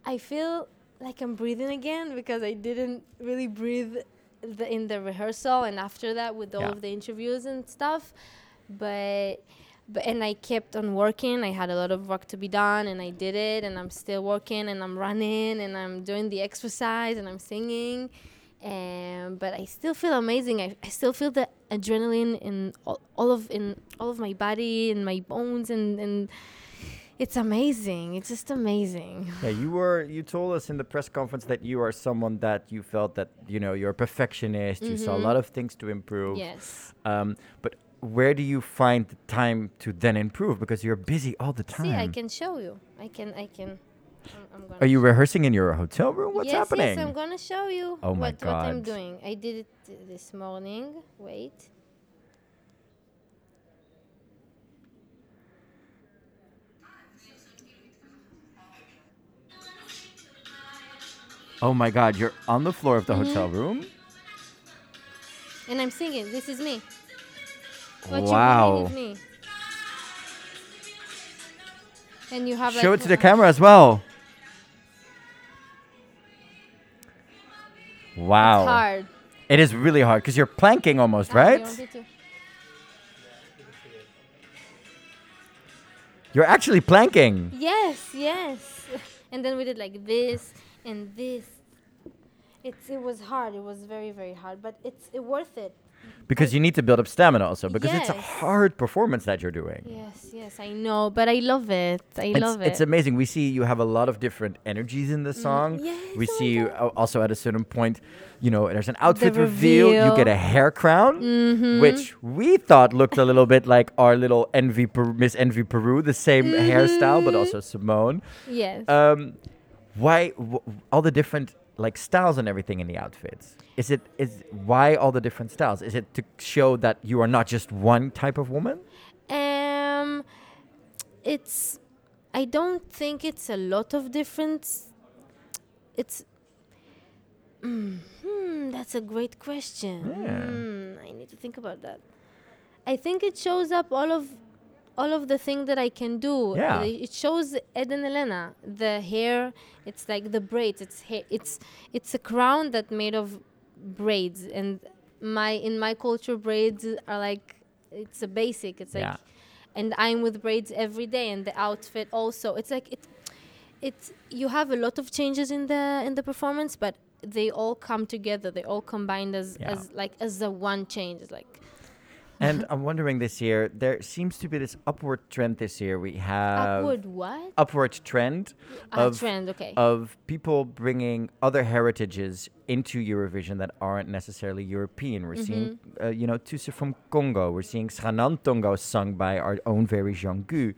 I feel like I'm breathing again because I didn't really breathe the, in the rehearsal and after that with all Yeah. of the interviews and stuff. But but and I kept on working. I had a lot of work to be done and I did it and I'm still working and I'm running and I'm doing the exercise and I'm singing. And but I still feel amazing. I, I still feel the adrenaline in all, all of in all of my body and my bones and and it's amazing. It's just amazing. Yeah, you were. You told us in the press conference that you are someone that you felt that you know you're a perfectionist. You saw a Mhm. lot of things to improve. Yes. Um, but where do you find the time to then improve? Because you're busy all the time. See, I can show you. I can. I can. I'm, Are you rehearsing in your hotel room? What's yes, happening? Yes, I'm gonna show you Oh what, what I'm doing. I did it uh, this morning. Wait. oh my God! You're on the floor of the hotel Mm-hmm. room. And I'm singing. This is me. What wow! you me. And you have Show like it to the uh, camera as well. Wow! It's hard. It is really hard because you're planking almost, you right? want me to- You're actually planking. Yes, yes. And then we did like this and this. It's it was hard. It was very very hard, but it's it worth it. Because you need to build up stamina also. Because it's a Yes. hard performance that you're doing. Yes, yes, I know, but I love it. I It's, love it. it's amazing. We see you have a lot of different energies in the song. yes, we oh my see you al- also at a certain point, you know, there's an outfit reveal. You get a hair crown, Mm-hmm. which we thought looked a little bit like our little Envy Per- Miss Envy Peru, the same hairstyle, but also Simone. yes. Um, why w- all the different like styles and everything in the outfits? Is it is why all the different styles? Is it to show that you are not just one type of woman? Um, it's. I don't think it's a lot of difference. It's. Mm, hmm, that's a great question. Yeah. Hmm, I need to think about that. I think it shows up all of, all of the things that I can do. Yeah. It shows Eden Alene. The hair, it's like the braids. It's hair. It's it's a crown that made of braids, and my in my culture braids are like it's a basic. It's like Yeah. and I'm with braids every day, and the outfit also. It's like it, it's you have a lot of changes in the in the performance, but they all come together. They all combined as Yeah. as like as a one change. It's like And I'm wondering this year, there seems to be this upward trend this year. We have Upward what? upward trend Ah, of trend, okay. of people bringing other heritages into Eurovision that aren't necessarily European. We're seeing, Mm-hmm. uh, you know, Tusse from Congo. We're seeing Sranantongo sung by our own very Jeangu.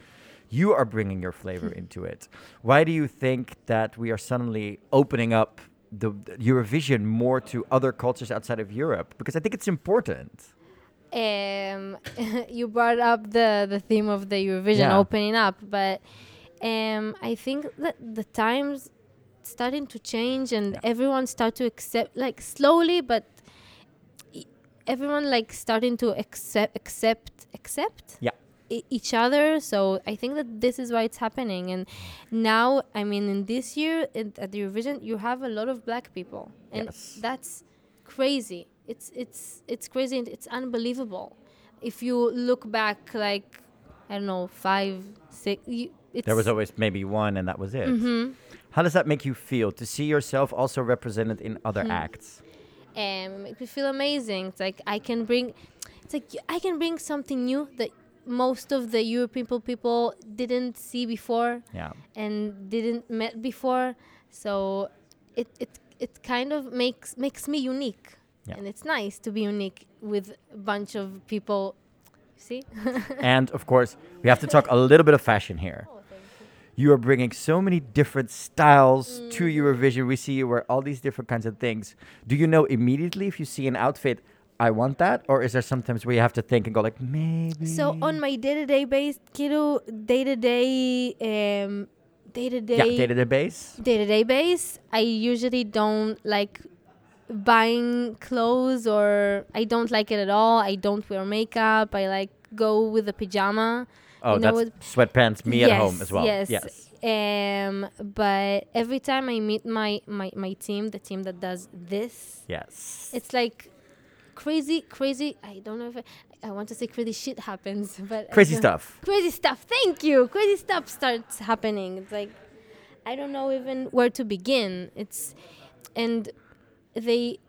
You are bringing your flavor into it. Why do you think that we are suddenly opening up the, the Eurovision more to other cultures outside of Europe? Because I think it's important. Um, you brought up the the theme of the Eurovision Yeah. opening up, but um, I think that the times starting to change and Yeah. everyone start to accept like slowly, but everyone like starting to accept accept accept Yeah. each other. So I think that this is why it's happening. And now, I mean, in this year in, at the Eurovision, you have a lot of black people, and Yes. that's crazy. It's it's it's crazy and it's unbelievable. If you look back, like I don't know, five, six. You, it's There was always maybe one, and that was it. Mhm. How does that make you feel to see yourself also represented in other Mm-hmm. acts? and it makes me feel amazing. It's like I can bring, it's like I can bring something new that most of the European people people didn't see before Yeah. and didn't met before. So it it it kind of makes makes me unique, Yeah. and it's nice to be unique with a bunch of people. See? and of course, we have to talk a little bit of fashion here. You are bringing so many different styles to Mm. Eurovision. We see you wear all these different kinds of things. Do you know immediately if you see an outfit, I want that? Or is there sometimes where you have to think and go like, maybe? So on my day-to-day base, kiddo, day-to-day, um, day-to-day, yeah, day-to-day base? day-to-day base, I usually don't like buying clothes or I don't like it at all. I don't wear makeup. I like go with a pajama. Oh, you know, that's sweatpants, me at home as well. Yes. yes. Um, but every time I meet my, my my team, the team that does this, Yes. it's like crazy, crazy. I don't know if I, I want to say crazy shit happens, but Crazy stuff. Crazy stuff. Thank you. Crazy stuff starts happening. It's like I don't know even where to begin. It's and they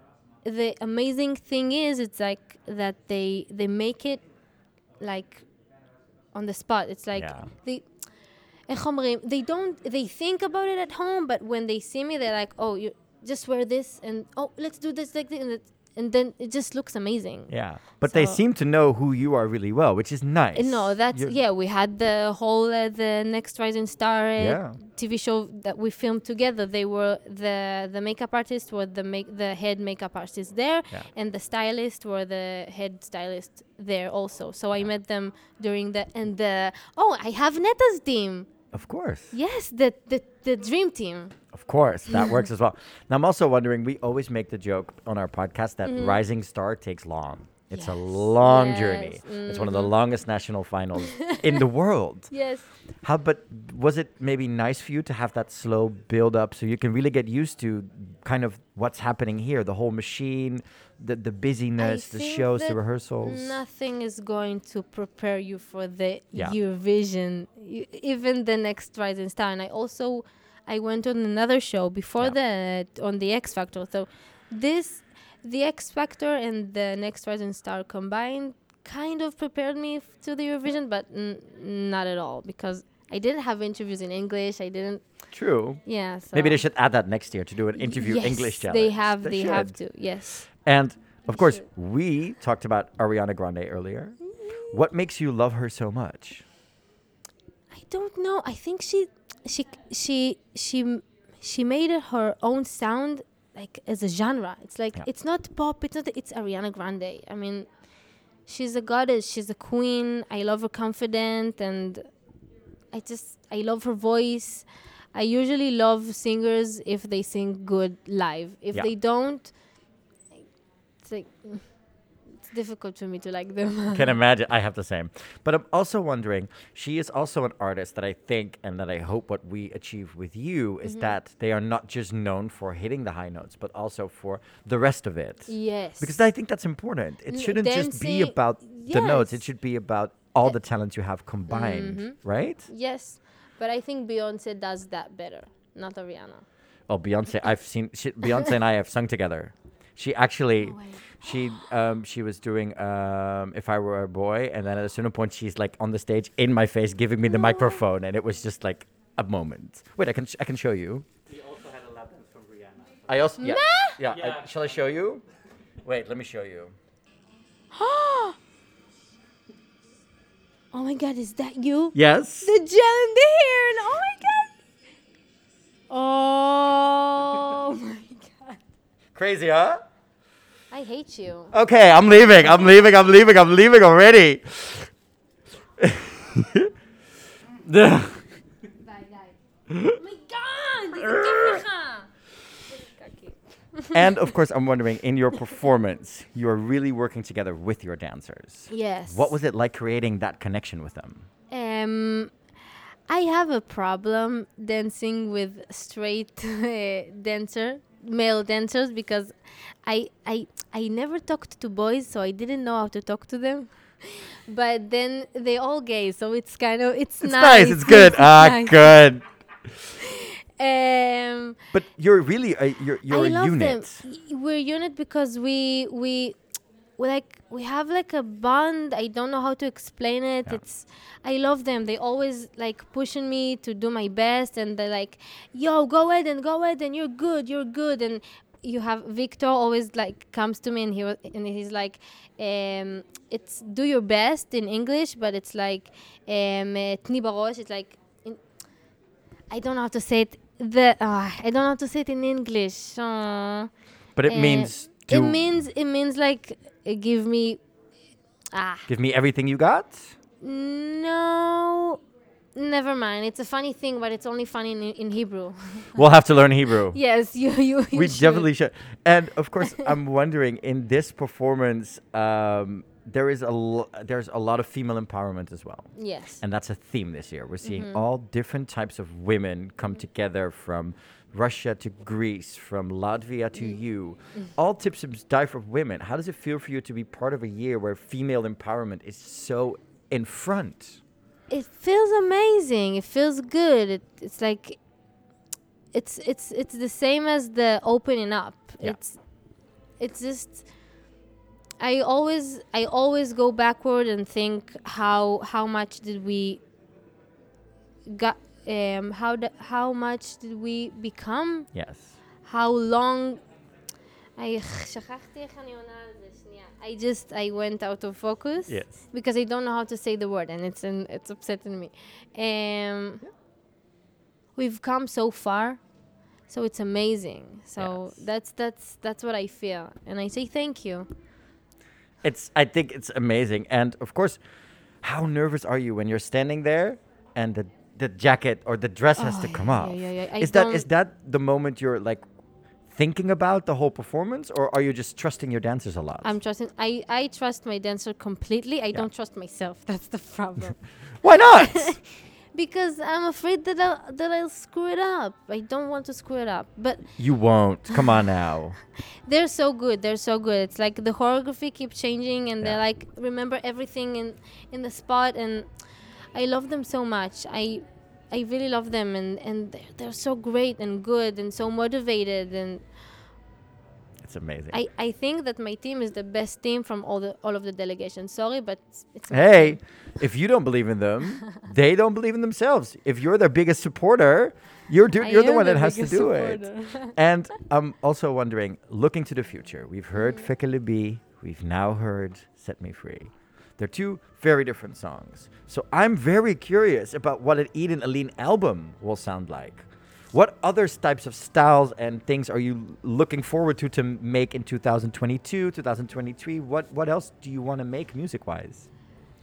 the amazing thing is it's like that they they make it like on the spot. It's like Yeah. they איך אומרים, they don't they think about it at home but when they see me they're like oh you just wear this and oh let's do this like this and, then it just looks amazing Yeah. But they seem to know who you are really well, which is nice. No, that's You're- yeah. We had the whole uh, the Next Rising Star uh, Yeah. TV show that we filmed together. They were the the makeup artist were the make the head makeup artist there, Yeah. and the stylist were the head stylist there also. So I met them during the and the oh I have Neta's team. Of course. Yes, the the the dream team. Of course, that works as well. Now, I'm also wondering, we always make the joke on our podcast that Rising Star takes long. It's a Mm-hmm. Yes. long Yes. journey. It's one of the longest national finals in the world. Yes. How, but was it maybe nice for you to have that slow build up so you can really get used to kind of what's happening here, the whole machine, the the busyness, the shows, the rehearsals? Nothing is going to prepare you for the Yeah. Eurovision, even the next Rising Star. And I also, I went on another show before Yeah. that on the X Factor. So this, the X Factor and the next Rising Star combined, kind of prepared me f- to the Eurovision, but n- not at all because I didn't have interviews in English. I didn't. True. Yeah. So Maybe they should add that next year to do an interview Yes, English challenge. They have. They, have to. Yes. And of They course, should. we talked about Ariana Grande earlier. What makes you love her so much? I don't know. I think she she she she she made it her own sound like as a genre. It's like Yeah. it's not pop. It's not. It's Ariana Grande. I mean, she's a goddess. She's a queen. I love her confident and I just I love her voice. I usually love singers if they sing good live. If Yeah. they don't, it's like it's difficult for me to like them. Can imagine. I have the same. But I'm also wondering, she is also an artist that I think and that I hope what we achieve with you is Mm-hmm. that they are not just known for hitting the high notes, but also for the rest of it. yes. Because I think that's important. It shouldn't just be dancing- about the notes, it should be about all the talents you have combined, Mm-hmm. right? Yes, but I think Beyonce does that better, not Ariana. Oh, Beyonce, I've seen she, Beyonce and I have sung together. She actually, Oh, she um, she was doing um, if I were a boy, and then at a certain point, she's like on the stage in my face, giving me the No microphone, and it was just like a moment. Wait, I can sh- I can show you. We also had a lap dance from Rihanna. I also yeah yeah. Yeah. I, shall I show you? Wait, let me show you. oh my god, is that you? Yes. The gel in the hair, and oh my god. Oh my god. Crazy, huh? I hate you. Okay, I'm leaving. I'm leaving. I'm leaving. I'm leaving already. The- Bye, bye. oh my god, dit is kippiga. and of course, I'm wondering, in your performance, you are really working together with your dancers. Yes. What was it like creating that connection with them? Um, I have a problem dancing with straight uh, dancer, male dancers, because I I I never talked to boys, so I didn't know how to talk to them. But then they all gay, so it's kind of it's, It's nice. nice. It's good. ah, nice. good. Um, But you're really a, you're you're I a love unit. them. We're unit because we we we like we have like a bond. I don't know how to explain it. Yeah. it's i love them. They always like pushing me to do my best and they're like yo go ahead and go ahead and you're good you're good. And you have victor always like comes to me and he and he's like um, it's do your best in english but it's like um it's like in, i don't know how to say it the uh, i don't know how to say it in english uh, but it uh, means eh, it means it means like give me ah give me everything you got. no never mind it's a funny thing but it's only funny in, in hebrew We'll have to learn Hebrew. yes you you, you we should. definitely should. And of course, I'm wondering in this performance, um, there is a lo- there's a lot of female empowerment as well. yes And that's a theme this year. We're seeing Mm-hmm. all different types of women come together from Russia to Greece, from Latvia to Mm. you. All tips and die for women. How does it feel for you to be part of a year where female empowerment is so in front? it feels amazing it feels good it, it's like it's it's it's the same as the opening up Yeah. it's it's just i always i always go backward and think how how much did we got um how d- how much did we become Yes. how long I שכחתי איך אני עונה על זה, שנייה. I just, I went out of focus. Yes. Because I don't know how to say the word and it's an, it's upsetting me. Um, we've come so far, so it's amazing. So Yes. that's that's that's what I feel, and I say thank you. It's I think it's amazing. And of course, how nervous are you when you're standing there and the the jacket or the dress has to Oh, come yeah, off? yeah, yeah. I Is that is that the moment you're like thinking about the whole performance or are you just trusting your dancers a lot? I'm trusting. I I trust my dancer completely. I Yeah. don't trust myself. That's the problem. Why not? because I'm afraid that I'll, that I'll screw it up. I don't want to screw it up. But you won't. Come on now. they're so good. They're so good. It's like the choreography keeps changing, and Yeah. they like remember everything in in the spot, and I love them so much. I I really love them, and and they're, they're so great and good and so motivated, and It's amazing. I I think that my team is the best team from all the all of the delegations. Sorry, but it's, it's hey, if you don't believe in them, they don't believe in themselves. If you're their biggest supporter, you're do- you're the one the that has to do it. supporter. And I'm also wondering, looking to the future, we've heard Mm. Feker Libi, we've now heard Set Me Free. They're two very different songs. So I'm very curious about what an Eden Alene album will sound like. What other types of styles and things are you looking forward to to make in 2022, 2023? What what else do you want to make music-wise?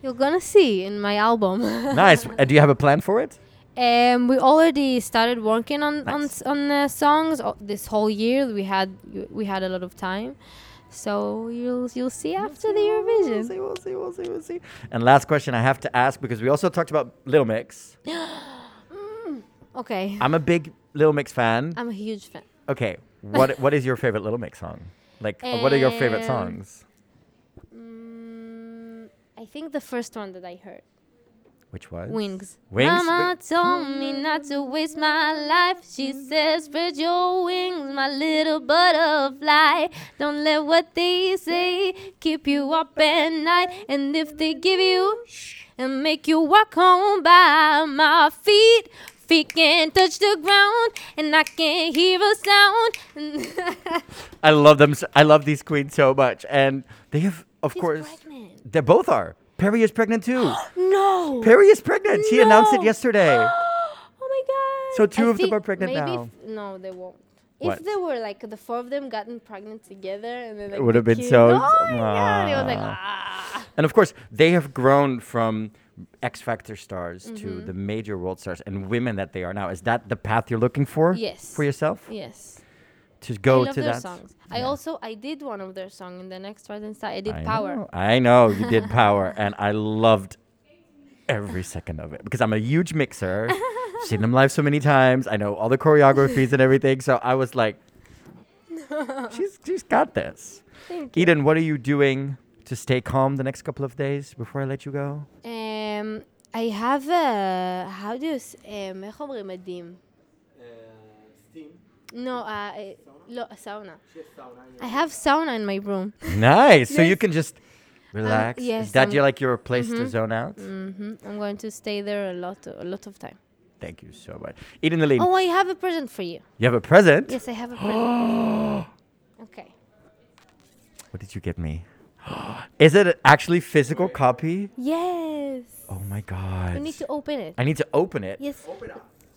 You're gonna see in my album. nice. And do you have a plan for it? Um, we already started working on on Nice. s- on uh, songs o- this whole year. We had we had a lot of time, so you'll you'll see after the Eurovision. We'll Eurovision. see, we'll see, we'll see, we'll see. And last question I have to ask because we also talked about Little Mix. Okay, I'm a big Little Mix fan. I'm a huge fan. Okay, what what is your favorite Little Mix song? Like, uh, what are your favorite Um, songs? Mm, I think the first one that I heard. Which was? Wings. Wings? Mama told me not to waste my life. She says, spread your wings, my little butterfly. Don't let what they say keep you up at night. And if they give you and make you walk home by my feet, feet can't touch the ground, and I can't hear a sound. I love them. I love these queens so much, and they have, of She's course, pregnant. they both are. Perrie is pregnant too. No. Perrie is pregnant. She announced it No. yesterday. Oh my god. So two I of them think are pregnant maybe now. If, no, they won't. What? If they were like the four of them gotten pregnant together and then like, It would have been so- Oh my god! It was like Ah. ah. And of course, they have grown from X Factor stars to Mm-hmm. the major world stars and women that they are now. Is that the path you're looking for? Yes. For yourself? Yes To go I love to their that. songs. I Yeah. also I did one of their song in the next Stars Side. I did I Power. Know, I know you did power, and I loved every second of it because I'm a huge mixer. seen them live so many times. I know all the choreographies and everything. So I was like, she's she's got this. Thank you. Eden, what are you doing to stay calm the next couple of days before I let you go? Um, I have a how do you s- um, איך אומרים מדים? no, uh, לא, sauna. I have sauna in my room. Nice. So you can just relax. yes, Is that I'm- your like your place to zone out? hmm I'm going to stay there a lot, a lot of time. Thank you so much. Eden Alene, Oh, I have a present for you. you have a present. Yes, I have a present. okay. What did you get me? Is it actually physical copy? Yes. Oh my god. You need to open it. I need to open it. Yes.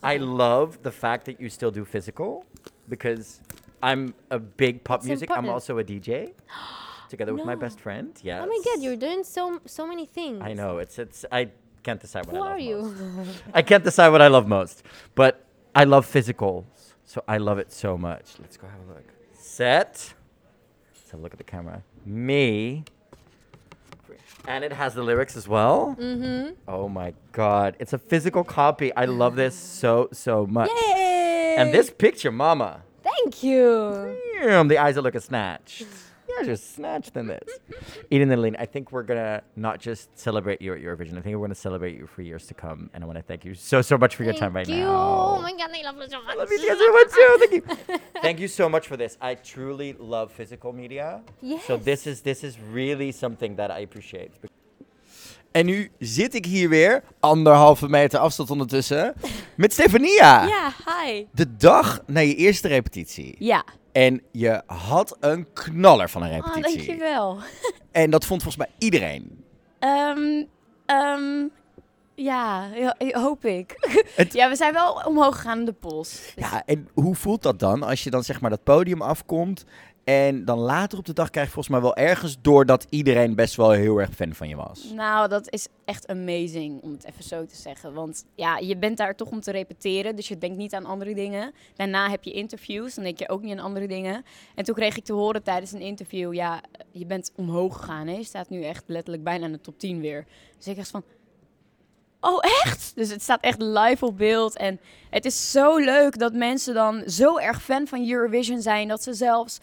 I love the fact that you still do physical because I'm a big pop music. I'm also a DJ together with my No. best friend. Yes. Oh my God, you're doing so so many things. I know. It's it's I can't decide what Who I love are you? most. I can't decide what I love most, but I love physicals. So I love it so much. Let's go have a look. Set. Let's have a look at the camera. Me. And it has the lyrics as well. mm-hmm. Oh my god. It's a physical copy. I love this so, so much. Yay! And this picture, mama. Thank you. Damn, the eyes are looking snatched. Yeah, just snatched in this. Eden and Alene, I think we're gonna not just celebrate you at Eurovision. I think we're gonna celebrate you for years to come. And I want to thank you so so much for your time right Thank you. now. Oh my God, I love you so much. I love you guys so much too. Thank you. Thank you so much for this. I truly love physical media. Yes. So this is this is really something that I appreciate. En nu zit ik hier weer, anderhalve meter afstand ondertussen, met Stefania. Ja, hi. De dag na je eerste repetitie. Ja. En je had een knaller van een Oh, repetitie. dankjewel. en dat vond volgens mij iedereen. Ehm ehm, ja, ja, hoop ik. Het- Ja, we zijn wel omhoog gegaan in de pols. Dus- Ja, en hoe voelt dat dan als je dan zeg maar dat podium afkomt en dan later op de dag krijg je volgens mij wel ergens door dat iedereen best wel heel erg fan van je was. Nou, dat is echt amazing, om het even zo te zeggen. Want ja, je bent daar toch om te repeteren, dus je denkt niet aan andere dingen. Daarna heb je interviews, dan denk je ook niet aan andere dingen. En toen kreeg ik te horen tijdens een interview, ja, je bent omhoog gegaan. Hè? Je staat nu echt letterlijk bijna in de top 10 weer. Dus ik dacht van, oh echt? Dus het staat echt live op beeld. En het is zo leuk dat mensen dan zo erg fan van Eurovision zijn, dat ze zelfs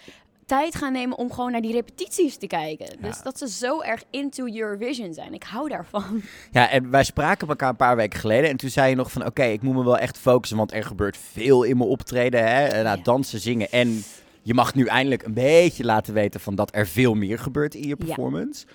tijd gaan nemen om gewoon naar die repetities te kijken. Dus dat ze zo erg into Eurovision zijn. Ik hou daarvan. Ja, en wij spraken elkaar een paar weken geleden en toen zei je nog van oké, ik moet me wel echt focussen, want er gebeurt veel in mijn optreden. Hè? Eh, Nou, Ja. dansen, zingen en je mag nu eindelijk een beetje laten weten van dat er veel meer gebeurt in je Ja. performance.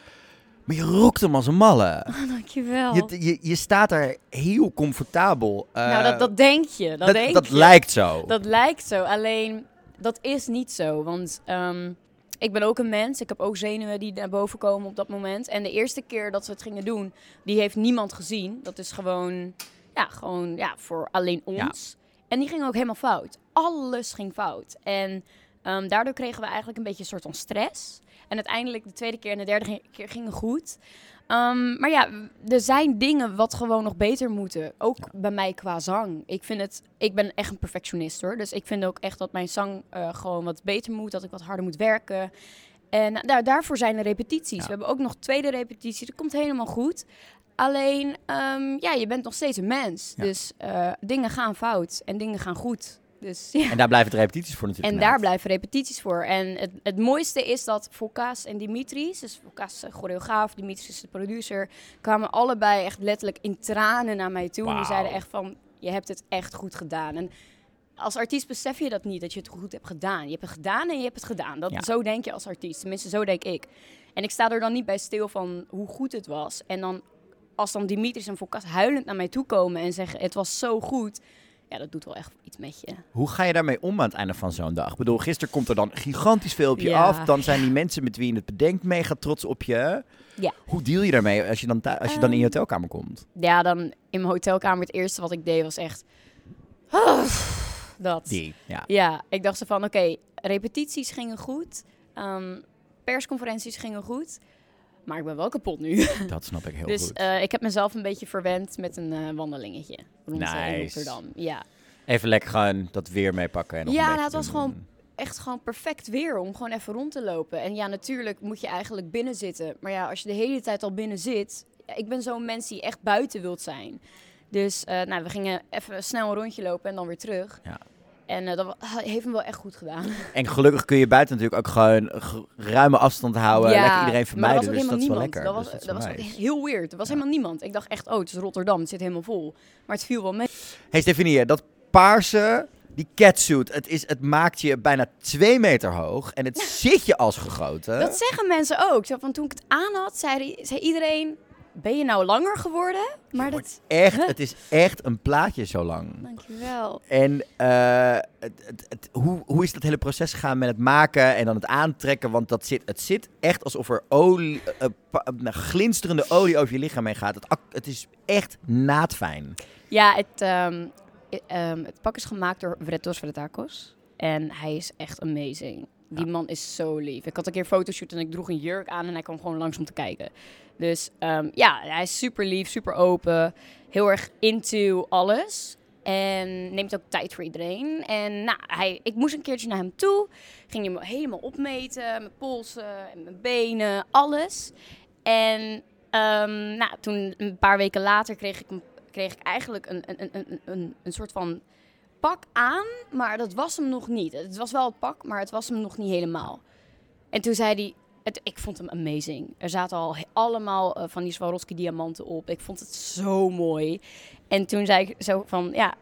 Maar je rokt hem als een malle. Dankjewel. Je, je, je staat daar heel comfortabel. nou, Eh, dat, dat denk je. Dat, dat, denk dat je. lijkt zo. Dat lijkt zo. Alleen, dat is niet zo. Want ehm, ik ben ook een mens. Ik heb ook zenuwen die naar boven komen op dat moment. En de eerste keer dat we het gingen doen, die heeft niemand gezien. Dat is gewoon, ja, gewoon ja, voor alleen ons. En die ging ook helemaal fout. Alles ging fout. En ehm, daardoor kregen we eigenlijk een beetje een soort van stress. En uiteindelijk de tweede keer en de derde keer gingen goed. Ehm, maar ja, er zijn dingen wat gewoon nog beter moeten. Ook bij mij qua zang. Ik vind het, ik ben echt een perfectionist hoor. Dus ik vind ook echt dat mijn zang eh, gewoon wat beter moet. Dat ik wat harder moet werken. En nou, daar, daarvoor zijn er repetities. Ja. We hebben ook nog tweede repetitie. Dat komt helemaal goed. Alleen, ehm, ja, je bent nog steeds een mens. Ja. Dus eh, dingen gaan fout en dingen gaan goed. Dus ja. En daar blijven de repetities voor natuurlijk. En daar blijven repetities voor. En het, het mooiste is dat Fokas en Dimitris, dus Fokas is de choreograaf, Dimitris is de producer, kwamen allebei echt letterlijk in tranen naar mij toe. En die zeiden echt van, je hebt het echt goed gedaan. En als artiest besef je dat niet, dat je het goed hebt gedaan. Je hebt het gedaan en je hebt het gedaan. Dat, Ja. Zo denk je als artiest. Tenminste, zo denk ik. En ik sta er dan niet bij stil van hoe goed het was. En dan, als dan Dimitris en Fokas huilend naar mij toe komen en zeggen, het was zo goed. Ja, dat doet wel echt iets met je. Hoe ga je daarmee om aan het einde van zo'n dag? Ik bedoel, gisteren komt er dan gigantisch veel op je Ja. af. Dan zijn die mensen met wie je het bedenkt mega trots op je. Ja. Hoe deal je daarmee als je dan, als je dan in je Ehm, hotelkamer komt? ja, dan in mijn hotelkamer, het eerste wat ik deed was echt... Dat. Die, ja. Ja, ik dacht zo van, oké, repetities gingen goed. ehm, persconferenties gingen goed. Maar ik ben wel kapot nu. Dat snap ik heel dus goed. eh, ik heb mezelf een beetje verwend met een eh, wandelingetje rond in Nice. Rotterdam. Ja, Even lekker gewoon dat weer meepakken. en nog Ja, nou, het was gewoon- echt gewoon perfect weer om gewoon even rond te lopen. En ja, natuurlijk moet je eigenlijk binnen zitten. Maar ja, als je de hele tijd al binnen zit... ik ben zo'n mens die echt buiten wilt zijn. Dus eh, nou, we gingen even snel een rondje lopen en dan weer terug. Ja. En eh, dat heeft hem wel echt goed gedaan. En gelukkig kun je buiten natuurlijk ook gewoon ruime afstand houden. lekker iedereen er vermijden. was dus dat is wel lekker. Dat was, dus dat is dat was heel weird. Er was helemaal niemand. Ik dacht echt, oh, het is Rotterdam. Het zit helemaal vol. Maar het viel wel mee. Hey Stefanie, dat paarse, die catsuit, het, is, het maakt je bijna twee meter hoog. En het zit je als gegoten. Dat zeggen mensen ook. Zo van, toen ik het aan had, zei, zei iedereen... Ben je nou langer geworden? Maar dat... Echt, Huh? het is echt een plaatje zo lang. Dankjewel. En eh, het, het, het- hoe, hoe is dat hele proces gegaan met het maken en dan het aantrekken? Want dat zit, het zit echt alsof er olie, eh, pa- eh, glinsterende olie over je lichaam heen gaat. Het, het is echt naadfijn. Ja, het, ehm, ehm, het pak is gemaakt door Vretos Vretakos. En hij is echt amazing. Die man is zo lief. Ik had een keer een fotoshoot en ik droeg een jurk aan en hij kwam gewoon langs om te kijken. Dus ehm, ja, hij is super lief, super open. Heel erg into alles. En neemt ook tijd voor iedereen. En nou, hij, ik moest een keertje naar hem toe. Ging hem helemaal opmeten. Mijn polsen en mijn benen, alles. En ehm, nou, toen een paar weken later kreeg ik, kreeg ik eigenlijk een, een, een, een, een, een soort van pak aan. Maar dat was hem nog niet. Het was wel het pak, maar het was hem nog niet helemaal. En toen zei hij... Het, ik vond hem amazing. Er zaten al allemaal eh, van die Swarovski diamanten op. Ik vond het zo mooi. En toen zei ik zo van, ja,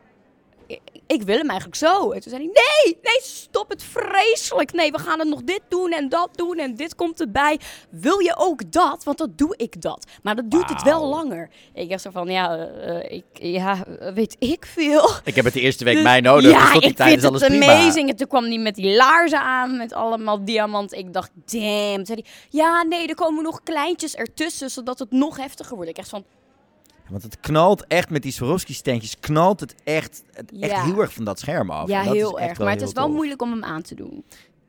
ik, ik wil hem eigenlijk zo. En toen zei hij, nee, nee, stop het vreselijk. Nee, we gaan het nog dit doen en dat doen en dit komt erbij. Wil je ook dat? Want dat doe ik dat. Maar dat duurt het wel langer. Ik dacht zo van, ja, eh, ik, ja, weet ik veel. Ik heb het de eerste week Dus- mij nodig, ja, dus tot die ik tijd vind is alles het prima. amazing. En toen kwam hij met die laarzen aan met allemaal diamant. Ik dacht, damn. Toen zei hij, ja, nee, er komen nog kleintjes ertussen, zodat het nog heftiger wordt. Ik echt van, Want het knalt echt met die Swarovski-steentjes, knalt het echt, het echt heel erg van dat scherm af. ja, dat heel erg. Maar het is wel tof. moeilijk om hem aan te doen.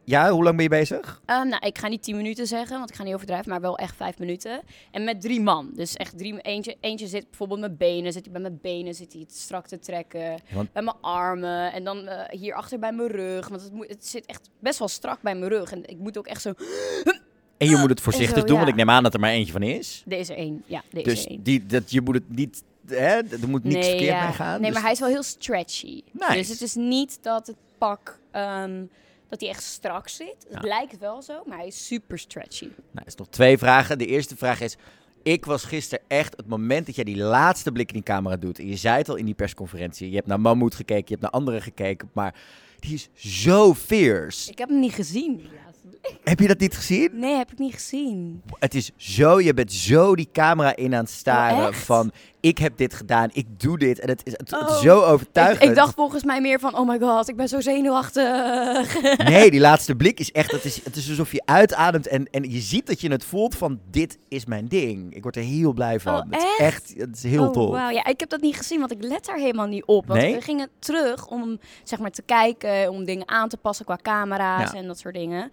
Ja, hoe lang ben je bezig? Eh, nou, ik ga niet 10 minuten zeggen, want ik ga niet overdrijven, maar wel echt 5 minuten. En met drie man. Dus echt drie. Eentje, eentje zit bijvoorbeeld met benen, zit hij bij mijn benen, zit hij het strak te trekken. want- Bij mijn armen en dan eh hierachter bij mijn rug. Want het, moet, het zit echt best wel strak bij mijn rug. En ik moet ook echt zo. En je moet het voorzichtig zo, doen, want ik neem aan dat er maar eentje van is. Deze één. Ja, deze Dus één. die, dat, je moet het niet, hè, er moet niks verkeerd ja. mee gaan. Nee, dus- maar hij is wel heel stretchy. Nice. Dus het is niet dat het pak. ehm, dat hij echt strak zit. Het lijkt wel zo, maar hij is super stretchy. Nou, er is nog twee vragen. De eerste vraag is... Ik was gisteren echt het moment dat jij die laatste blik in die camera doet. En je zei het al in die persconferentie. Je hebt naar Mammoet gekeken, je hebt naar anderen gekeken. Maar die is zo fierce. Ik heb hem niet gezien. Heb je dat niet gezien? Nee, heb ik niet gezien. Het is zo, je bent zo die camera in aan het staren Oh, echt? van... Ik heb dit gedaan, ik doe dit. En het is, het, het is Oh. zo overtuigend. ik dacht volgens mij meer van, oh my god, ik ben zo zenuwachtig. Nee, die laatste blik is echt... Het is, het is alsof je uitademt en, en je ziet dat je het voelt van... Dit is mijn ding. Ik word er heel blij van. Oh, het is echt? echt... Het is heel oh, tof. wauw. Ja, ik heb dat niet gezien, want ik let daar helemaal niet op. Want Nee? we gingen terug om zeg maar te kijken, om dingen aan te passen qua camera's Ja. en dat soort dingen.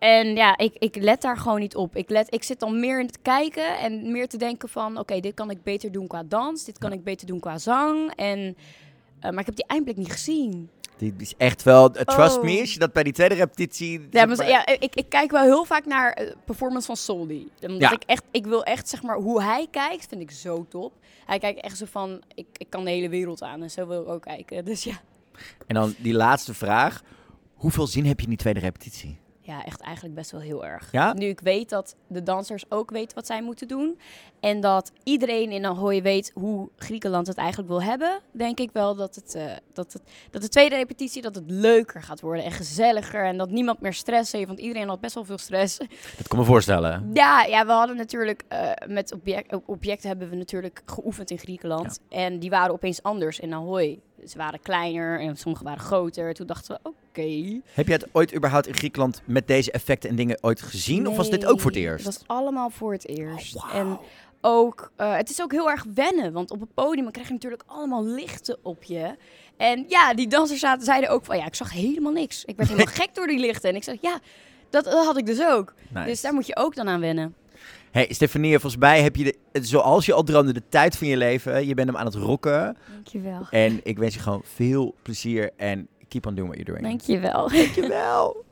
En ja, ik, ik let daar gewoon niet op. Ik, let, ik zit dan meer in het kijken en meer te denken van... oké, dit kan ik beter doen qua dans, dit kan ik beter doen qua zang. En, eh, maar ik heb die eindblik niet gezien. Die is echt wel, eh, trust Oh. me, als je dat bij die tweede repetitie... Ja, maar, ja, ik, ik kijk wel heel vaak naar eh, performance van Soldi. Omdat Ja. ik echt, ik wil echt, zeg maar, hoe hij kijkt, vind ik zo top. Hij kijkt echt zo van, ik, ik kan de hele wereld aan en zo wil ik ook kijken. Dus ja. En dan die laatste vraag. Hoeveel zin heb je in die tweede repetitie? Ja, echt eigenlijk best wel heel erg. Ja? Nu ik weet dat de dansers ook weten wat zij moeten doen. En dat iedereen in Ahoy weet hoe Griekenland het eigenlijk wil hebben. Denk ik wel dat, het, eh, dat, het, dat de tweede repetitie dat het leuker gaat worden en gezelliger. En dat niemand meer stress heeft, want iedereen had best wel veel stress. Dat kan me voorstellen. Ja, ja we hadden natuurlijk eh, met object, objecten hebben we natuurlijk geoefend in Griekenland. En die waren opeens anders in Ahoy. Ze waren kleiner en sommige waren groter. Toen dachten we, oké. Heb je het ooit überhaupt in Griekenland met deze effecten en dingen ooit gezien? Of was dit ook voor het Nee, eerst? Het was allemaal voor het eerst. Oh, En ook, eh, het is ook heel erg wennen, want op het podium krijg je natuurlijk allemaal lichten op je. En ja, die dansers zaten, zeiden ook van, ja, ik zag helemaal niks. Ik werd helemaal gek door die lichten. En ik zeg, ja, dat, dat had ik dus ook. Nice. Dus daar moet je ook dan aan wennen. Hey Stefanie, volgens mij heb je, de, zoals je al droomde, de tijd van je leven. Je bent hem aan het rocken. Dankjewel. En ik wens je gewoon veel plezier en keep on doing what you're doing. Dankjewel. Dankjewel.